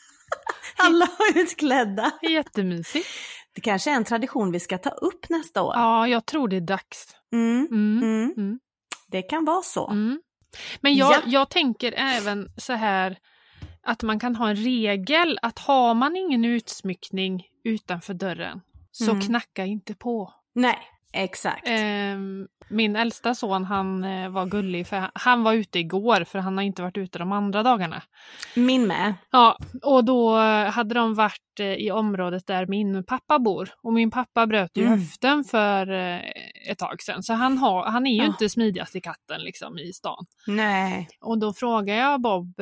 <laughs> alla var utklädda. jättemysigt. Det kanske är en tradition vi ska ta upp nästa år. Ja, jag tror det är dags. Mm, Mm. mm. Mm. Det kan vara så. Mm. Men jag, Ja. jag tänker även så här att man kan ha en regel att har man ingen utsmyckning utanför dörren så Mm. knacka inte på. Nej, exakt. Ehm, min äldsta son han eh, var gullig för han- var ute igår för han har inte varit ute de andra dagarna. Min med. Ja, och då hade de varit eh, i området där min pappa bor. Och min pappa bröt ju Mm. höften för eh, ett tag sedan. Så han, har, han är ju Ja. inte smidigast i katten liksom i stan. Nej. Och då frågade jag Bob,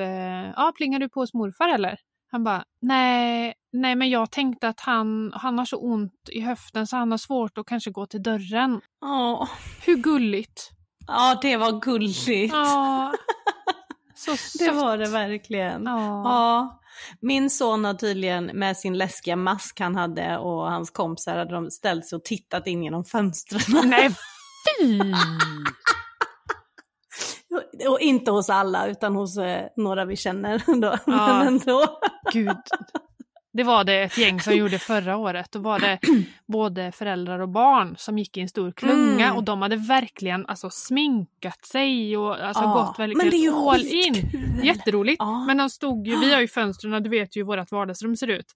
ja plingar du på hos morfar eller? Han bara, nej, nej men jag tänkte att han, han har så ont i höften så han har svårt att kanske gå till dörren. Åh. Hur gulligt? Ja, det var gulligt. Ja, <laughs> så det sött. var det verkligen. Ja. Ja. Min son har tydligen med sin läskiga mask han hade och hans kompisar hade de ställt sig och tittat in genom fönstren. <laughs> Nej, fy! och inte hos alla utan hos eh, några vi känner <laughs> då. Ja. Men ändå. Gud. Det var det ett gäng som gjorde <laughs> förra året. Då var det både föräldrar och barn som gick i en stor klunga Mm. och de hade verkligen alltså, sminkat sig och alltså, Ja, gått verkligen men det är ju all in. Jätteroligt. Ja. Men de stod ju, vi har ju fönstren, du vet ju hur vårt vardagsrum ser ut.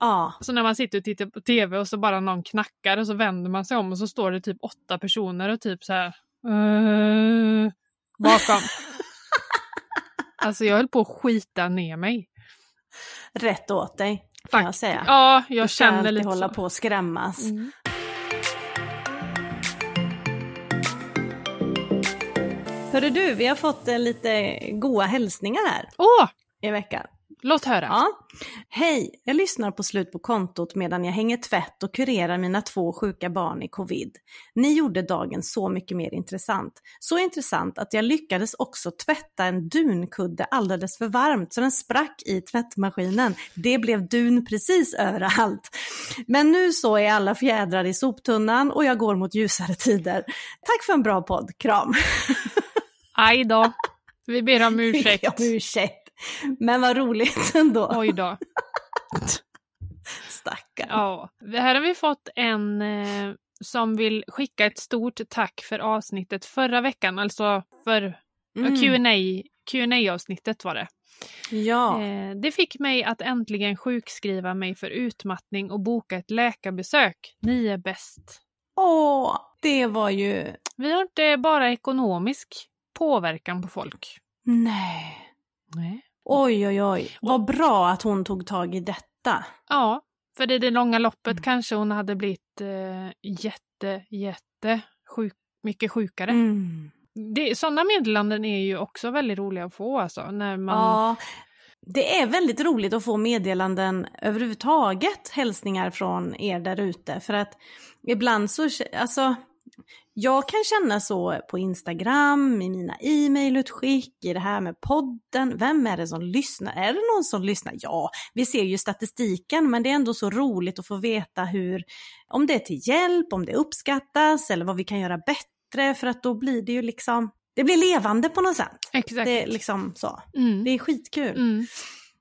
Ja. Så när man sitter och tittar på tv och så bara någon knackar och så vänder man sig om och så står det typ åtta personer och typ så här eh, bakom. <laughs> alltså jag höll på att skita ner mig. Rätt åt dig, kan jag säga. Ja, jag du ska känner alltid lite hålla så. på och skrämmas. Mm. Hörru du, vi har fått eh, lite goa hälsningar här Åh, i veckan. Låt höra. Ja. Hej, jag lyssnar på Slut på kontot medan jag hänger tvätt och kurerar mina två sjuka barn i covid. Ni gjorde dagen så mycket mer intressant. Så intressant att jag lyckades också tvätta en dunkudde alldeles för varmt så den sprack i tvättmaskinen. Det blev dun precis överallt. Men nu så är alla fjädrar i soptunnan och jag går mot ljusare tider. Tack för en bra podd, kram! Aj då. Vi ber om <laughs> ursäkt. Om ursäkt. Men vad roligt <laughs> ändå. Oj då. <laughs> Stackarn. Ja, här har vi fått en eh, som vill skicka ett stort tack för avsnittet förra veckan, alltså för Mm. Q&A Qa avsnittet var det. Ja. Eh, det fick mig att äntligen sjukskriva mig för utmattning och boka ett läkarbesök. Ni är bäst. Åh, det var ju... Vi har inte bara ekonomisk påverkan på folk. Nej. Nej. Oj, oj, oj. Vad bra att hon tog tag i detta. Ja, för i det långa loppet Mm. kanske hon hade blivit eh, jätte, jätte sjuk, mycket sjukare. Mm. Det, sådana meddelanden är ju också väldigt roliga att få alltså. När man, Ja, det är väldigt roligt att få meddelanden överhuvudtaget, hälsningar från er där ute. För att ibland så, alltså, jag kan känna så på Instagram, i mina e-mailutskick, i det här med podden. Vem är det som lyssnar? Är det någon som lyssnar? Ja, vi ser ju statistiken, men det är ändå så roligt att få veta hur, om det är till hjälp, om det uppskattas eller vad vi kan göra bättre, för att då blir det ju liksom, det blir levande på något sätt. Exakt. Det är liksom så. mm. Det är skitkul. Mm.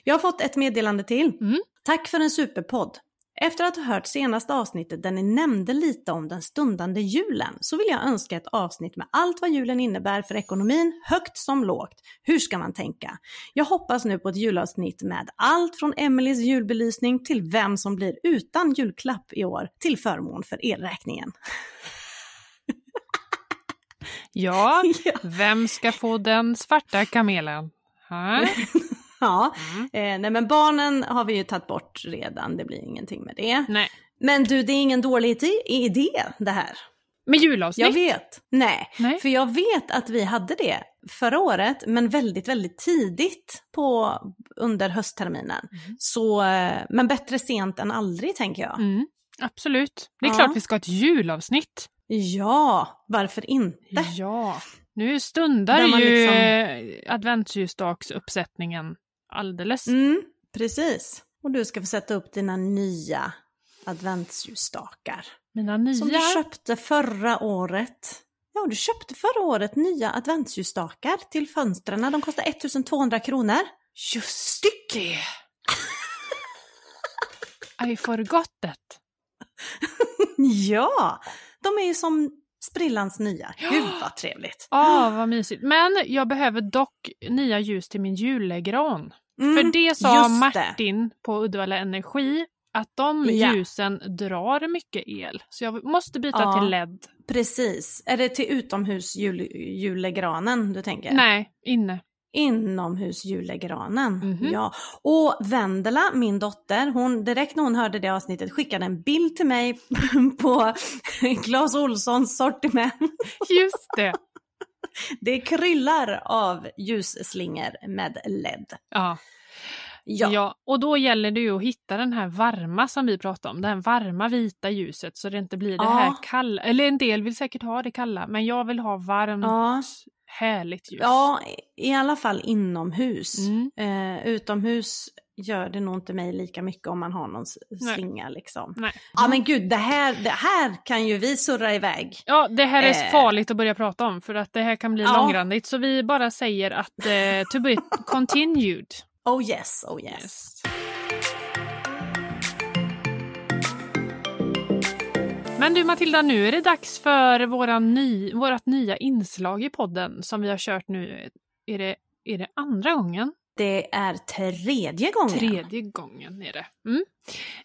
Jag har fått ett meddelande till. Mm. Tack för en superpodd. Efter att ha hört senaste avsnittet där ni nämnde lite om den stundande julen så vill jag önska ett avsnitt med allt vad julen innebär för ekonomin, högt som lågt. Hur ska man tänka? Jag hoppas nu på ett julavsnitt med allt från Emelies julbelysning till vem som blir utan julklapp i år till förmån för elräkningen. <laughs> <laughs> Ja, vem ska få den svarta kamelen? Ha? <laughs> <laughs> Ja, Mm. eh, nej men barnen har vi ju tagit bort redan, det blir ingenting med det. Nej. Men du, det är ingen dålig idé det här. Med julavsnitt? Jag vet. Nej, Nej. för jag vet att vi hade det förra året, men väldigt, väldigt tidigt på, under höstterminen. Mm. Så, eh, men bättre sent än aldrig tänker jag. Mm, absolut. Det är Ja. klart vi ska ha ett julavsnitt. Ja, varför inte? Ja. Nu stundar ju liksom- liksom... alldeles. Mm, precis. Och du ska få sätta upp dina nya adventsljusstakar. Mina nya... Som du köpte förra året. Ja, du köpte förra året nya adventsljusstakar till fönstren. De kostar 1200 kronor. Just det! <laughs> I forgot that. <laughs> Ja, de är ju som sprillans nya. Gud vad <gasps> trevligt. Ja, vad mysigt. Men jag behöver dock nya ljus till min julgran. Mm, För det sa Martin på Uddevalla Energi att de Ja. ljusen drar mycket el. Så jag måste byta Ja. till LED. Precis. Är det till utomhus jul, julegranen du tänker? Nej, inne. Inomhus julegranen. Mhm. Ja. Och Vendela, min dotter, hon direkt när hon hörde det avsnittet skickade en bild till mig <laughs> på Clas Olssons sortiment. Just det. <laughs> Det kryllar av ljusslingor med LED. Ja. Ja. Ja. och då gäller det ju att hitta den här varma som vi pratade om, det här varma vita ljuset så det inte blir det Ja. här kalla. Eller en del vill säkert ha det kalla, men jag vill ha varmt, Ja. Härligt ljus. Ja, i alla fall inomhus. Mm. Eh, utomhus gör det nog inte mig lika mycket om man har någon s- Nej. slinga liksom. Nej. Ja men gud, det här, det här kan ju vi surra iväg. Ja, det här är Eh. farligt att börja prata om för att det här kan bli Ja. långrandigt. Så vi bara säger att eh, to be <laughs> continued. Oh yes, oh yes. Yes. Men du Matilda, nu är det dags för ny, vårat nya inslag i podden som vi har kört nu. Är det, är det andra gången? Det är tredje gången. Tredje gången är det. Mm.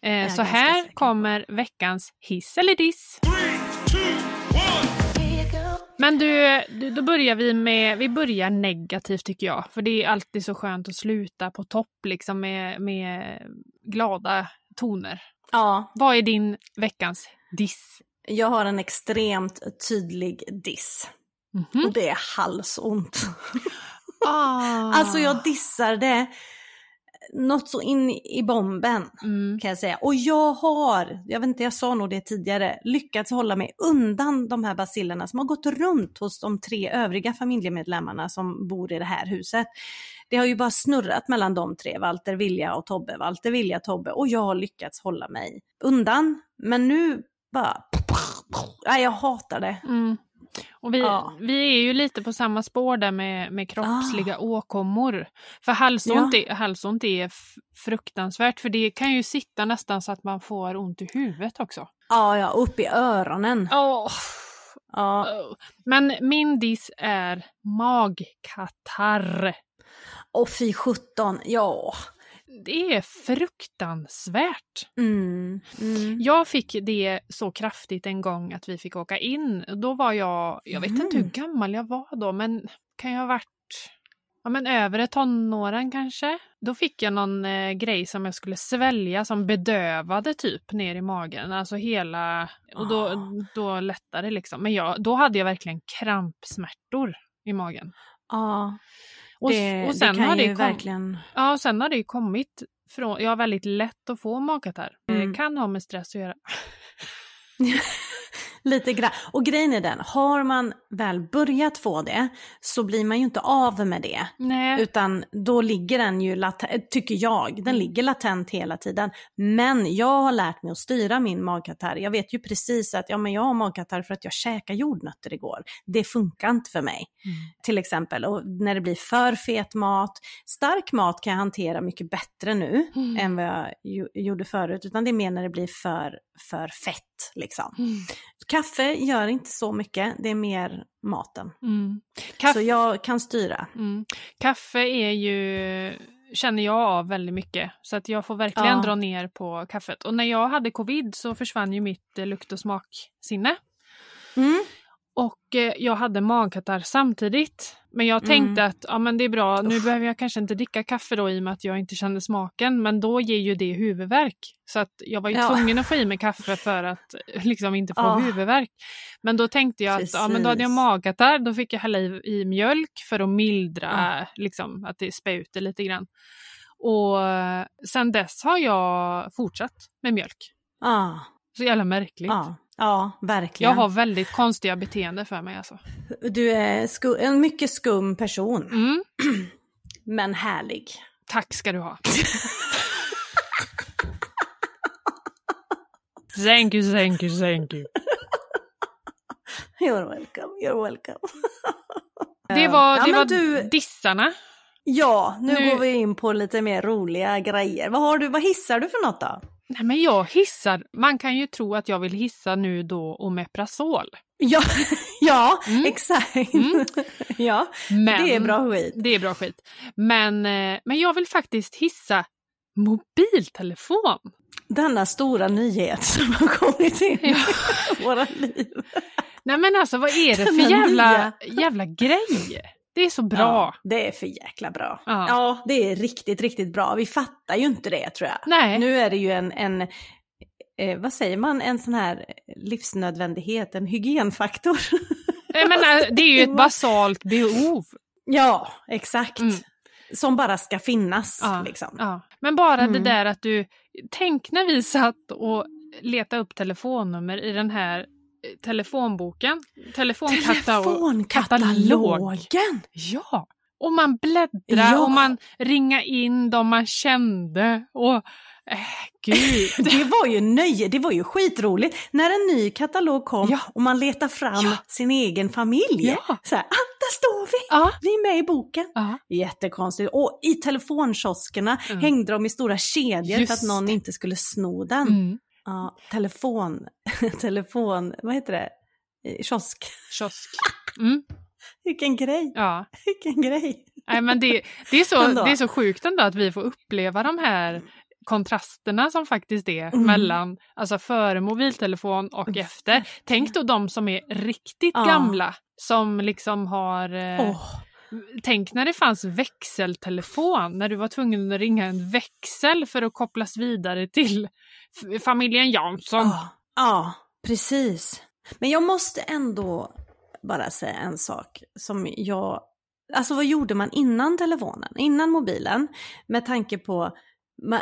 Eh, så här kommer veckans hiss eller diss. Men du, du, då börjar vi med, vi börjar negativt tycker jag. För det är alltid så skönt att sluta på topp liksom med, med glada toner. Ja, Vad är din veckans diss? jag har en extremt tydlig diss. Mhm. och det är halsont. <laughs> Ah. Alltså jag dissar det något så in i bomben Mm. kan jag säga. Och jag har, jag vet inte, jag sa nog det tidigare, lyckats hålla mig undan de här bacillerna som har gått runt hos de tre övriga familjemedlemmarna som bor i det här huset. Det har ju bara snurrat mellan de tre, Walter, Vilja och Tobbe, Walter, Vilja, Tobbe och jag har lyckats hålla mig undan. Men nu bara, nej jag hatar det. Mm. Och vi, Ja. vi är ju lite på samma spår där med, med kroppsliga åkommor. För halsont, är, halsont är fruktansvärt, för det kan ju sitta nästan så att man får ont i huvudet också. Ja, ja, upp i öronen. Åh, Ja, åh. Men min diss är magkatarr. och fy sjutton, ja. Det är fruktansvärt. Mm, mm. Jag fick det så kraftigt en gång att vi fick åka in. Då var jag, jag vet inte hur Mm. gammal jag var då, men kan jag ha varit ja, men övre tonåren kanske? Då fick jag någon eh, grej som jag skulle svälja som bedövade typ ner i magen. Alltså hela, och då, Ah. då lättade det liksom. Men jag, då hade jag verkligen krampsmärtor i magen. Ja, Och, det, och sen det kan har ju det kom, verkligen... Ja, och sen har det ju kommit från, jag har väldigt lätt att få magkatarr. Mm. Kan ha med stress att göra. <laughs> <laughs> Lite grann. Och grejen är den, har man väl börjat få det så blir man ju inte av med det. Nej. Utan då ligger den ju, latent, tycker jag, den ligger latent hela tiden. Men jag har lärt mig att styra min magkatarr. Jag vet ju precis att ja, men jag har magkatarr för att jag käkade jordnötter igår. Det funkar inte för mig. Mm. Till exempel, och när det blir för fet mat. Stark mat kan jag hantera mycket bättre nu Mm. än vad jag gjorde förut. Utan det är mer när det blir för, för fett liksom. Mm. Kaffe gör inte så mycket, det är mer maten. Mm. Så jag kan styra. mm. Kaffe är ju, känner jag av väldigt mycket. Så att jag får verkligen Ja. dra ner på kaffet. Och när jag hade covid så försvann ju mitt eh, lukt och smaksinne. Mm. Och eh, jag hade magkatarr samtidigt. Men jag tänkte Mm. att ja, men det är bra, nu Uff. behöver jag kanske inte dricka kaffe då i och med att jag inte kände smaken. Men då ger ju det huvudvärk. Så att jag var ju Ja. tvungen att få i mig kaffe för att eh, liksom inte få Ja. huvudvärk. Men då tänkte jag att ja, men då hade jag Precis. magkatarr, då fick jag hälla i, i mjölk för att mildra liksom, att det spär ut lite grann. Och eh, sen dess har jag fortsatt med mjölk. Ja, Så jävla märkligt. ja, ja, verkligen. Jag har väldigt konstiga beteende för mig alltså. Du är sku- en mycket skum person, Mm. <clears throat> men härlig. Tack ska du ha. <laughs> thank you, thank you, thank you. You're welcome, you're welcome. Det var, ja, det var du, dissarna. ja, nu, Nu- går vi in på lite mer roliga grejer. Vad, har du, vad hissar du för något då? Nej men jag hissar, man kan ju tro att jag vill hissa nu då Omeprazol. Ja, <laughs> ja Mm. exakt. Mm. <laughs> ja, Men, det är bra skit. Det är bra skit. Men, eh, men jag vill faktiskt hissa mobiltelefon. Denna stora nyhet som har kommit in Ja. i våra liv. Nej men alltså vad är det <laughs> för jävla, jävla grej? Det är så bra. Ja, det är för jäkla bra. Ja. Ja. det är riktigt, riktigt bra. Vi fattar ju inte det tror jag. Nej. Nu är det ju en, en eh, vad säger man, en sån här livsnödvändighet, en hygienfaktor. Jag menar, <laughs> det är ju ett basalt behov. ja, exakt. Mm. Som bara ska finnas. Ja, Liksom. Ja. Men bara det Mm. där att du, tänk när vi satt och letade upp telefonnummer i den här telefonboken. Telefonkatalog. Telefonkatalogen! Ja! Och man bläddra Ja. och man ringa in dem man kände och äh, gud. <laughs> Det var ju nöje, det var ju skitroligt när en ny katalog kom Ja. och man letar fram Ja. sin egen familj. Ja. Så här, ah, där står vi! Ja. Vi är med i boken. Ja. Jättekonstigt. Och i telefonkioskerna Mm. hängde de i stora kedjor Just för att någon inte skulle sno den. Mm. Ja, telefon, <laughs> telefon, vad heter det? Kiosk. Kiosk. <laughs> Mm. Vilken grej, Ja. <laughs> vilken grej. Nej, men det, det, är så, Ändå. det är så sjukt ändå att vi får uppleva de här kontrasterna som faktiskt är Mm. mellan alltså före mobiltelefon och efter. Tänk då de som är riktigt Ja. gamla som liksom har eh, Åh, Tänk när det fanns växeltelefon, när du var tvungen att ringa en växel för att kopplas vidare till familjen Jansson. Ja, ja, precis. Men jag måste ändå bara säga en sak som jag... Alltså vad gjorde man innan telefonen, innan mobilen? Med tanke på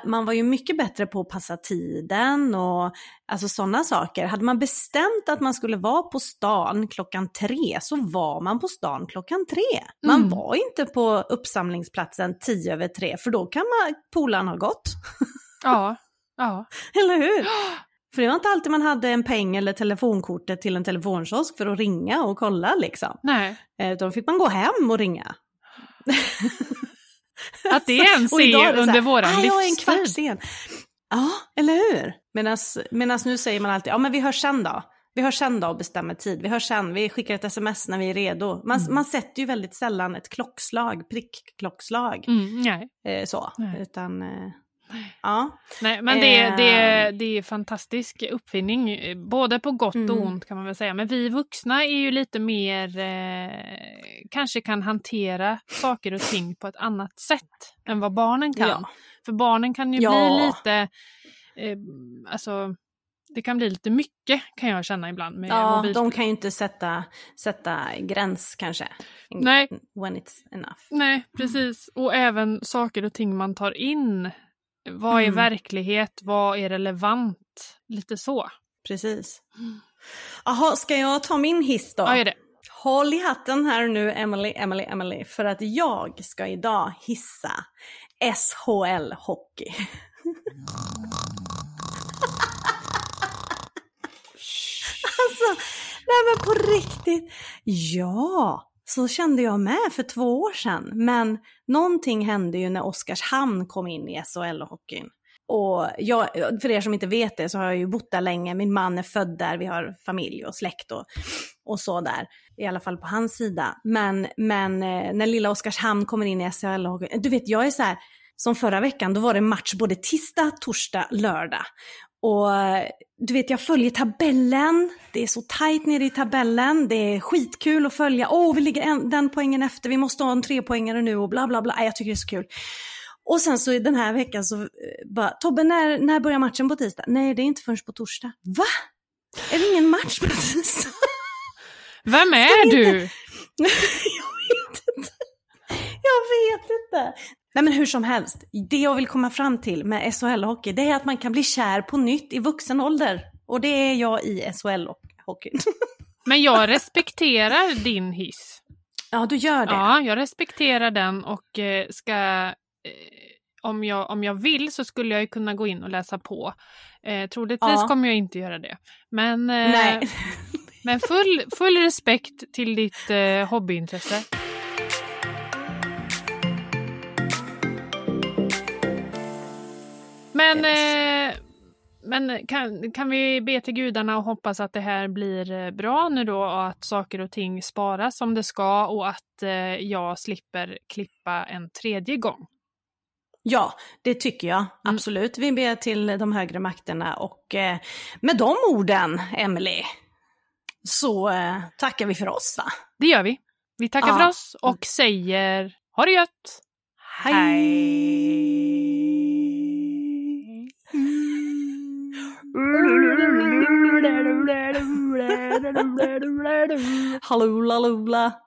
man var ju mycket bättre på att passa tiden och alltså sådana saker. Hade man bestämt att man skulle vara på stan klockan tre så var man på stan klockan tre. Man mm. var inte på uppsamlingsplatsen tio över tre för då kan man, polaren ha gått. <laughs> Ja, ja. Eller hur? För det var inte alltid man hade en peng eller telefonkortet till en telefonkiosk för att ringa och kolla liksom. Nej. Eh, då fick man gå hem och ringa. <laughs> Att det ens är <laughs> under våran livstid. Ja, en kvart sen. Ja, eller hur? Medan nu säger man alltid, ja men vi hörs sen då. Vi hörs sen då och bestämmer tid. Vi hörs sen, vi skickar ett sms när vi är redo. Man, mm. man sätter ju väldigt sällan ett klockslag, prickklockslag. Mm, nej. Eh, så, nej. utan... Eh, Ja. Nej, men det, det, eh. det är fantastisk uppfinning, både på gott mm. och ont kan man väl säga. Men vi vuxna är ju lite mer, eh, kanske kan hantera saker och ting på ett annat sätt än vad barnen kan. Ja. För barnen kan ju ja. bli lite, eh, alltså det kan bli lite mycket kan jag känna ibland med Ja, mobilspel. de kan ju inte sätta, sätta gräns kanske. Nej. When it's enough. Nej, precis. Och även saker och ting man tar in vad är mm. verklighet? Vad är relevant? Lite så. Precis. Jaha, ska jag ta min hiss då? Ja, gör det. Håll i hatten här nu, Emily, Emily, Emily, för att jag ska idag hissa SHL Hockey. <laughs> alltså, nej men på riktigt. Ja, så kände jag med för två år sedan. Men någonting hände ju när Oskarshamn kom in i SHL-hockeyn. Och jag, för er som inte vet det så har jag ju bott där länge. Min man är född där, vi har familj och släkt och, och så där. I alla fall på hans sida. Men, men eh, när lilla Oskarshamn kommer in i SHL-hockeyn, du vet jag är så här, som förra veckan, då var det match både tisdag, torsdag, lördag. Och du vet, jag följer tabellen. Det är så tajt nere i tabellen. Det är skitkul att följa. Åh, oh, vi ligger en, den poängen efter. Vi måste ha en trepoängare nu och bla bla bla. Jag tycker det är så kul. Och sen så den här veckan så eh, bara, Tobbe när, när börjar matchen på tisdag? Nej, det är inte förrän på torsdag. Va? Är det ingen match på tisdag? Vem är du? <laughs> jag vet inte. Jag vet inte. Nej men hur som helst, det jag vill komma fram till med SHL-hockey det är att man kan bli kär på nytt i vuxen ålder. Och det är jag i SHL-hockeyn. <laughs> men jag respekterar din hiss. Ja, du gör det. Ja, jag respekterar den och eh, ska eh, om jag, om jag vill så skulle jag kunna gå in och läsa på. Eh, troligtvis ja. kommer jag inte göra det. Men, eh, men full, full respekt till ditt eh, hobbyintresse. Men, yes. eh, men kan, kan vi be till gudarna och hoppas att det här blir eh, bra nu då och att saker och ting sparas som det ska och att eh, jag slipper klippa en tredje gång? Ja, det tycker jag mm. absolut. Vi ber till de högre makterna och eh, med de orden, Emily, så eh, tackar vi för oss va? Det gör vi. Vi tackar ja. för oss och säger ha det gött! Hej! Hej. Hallo, la, la, la.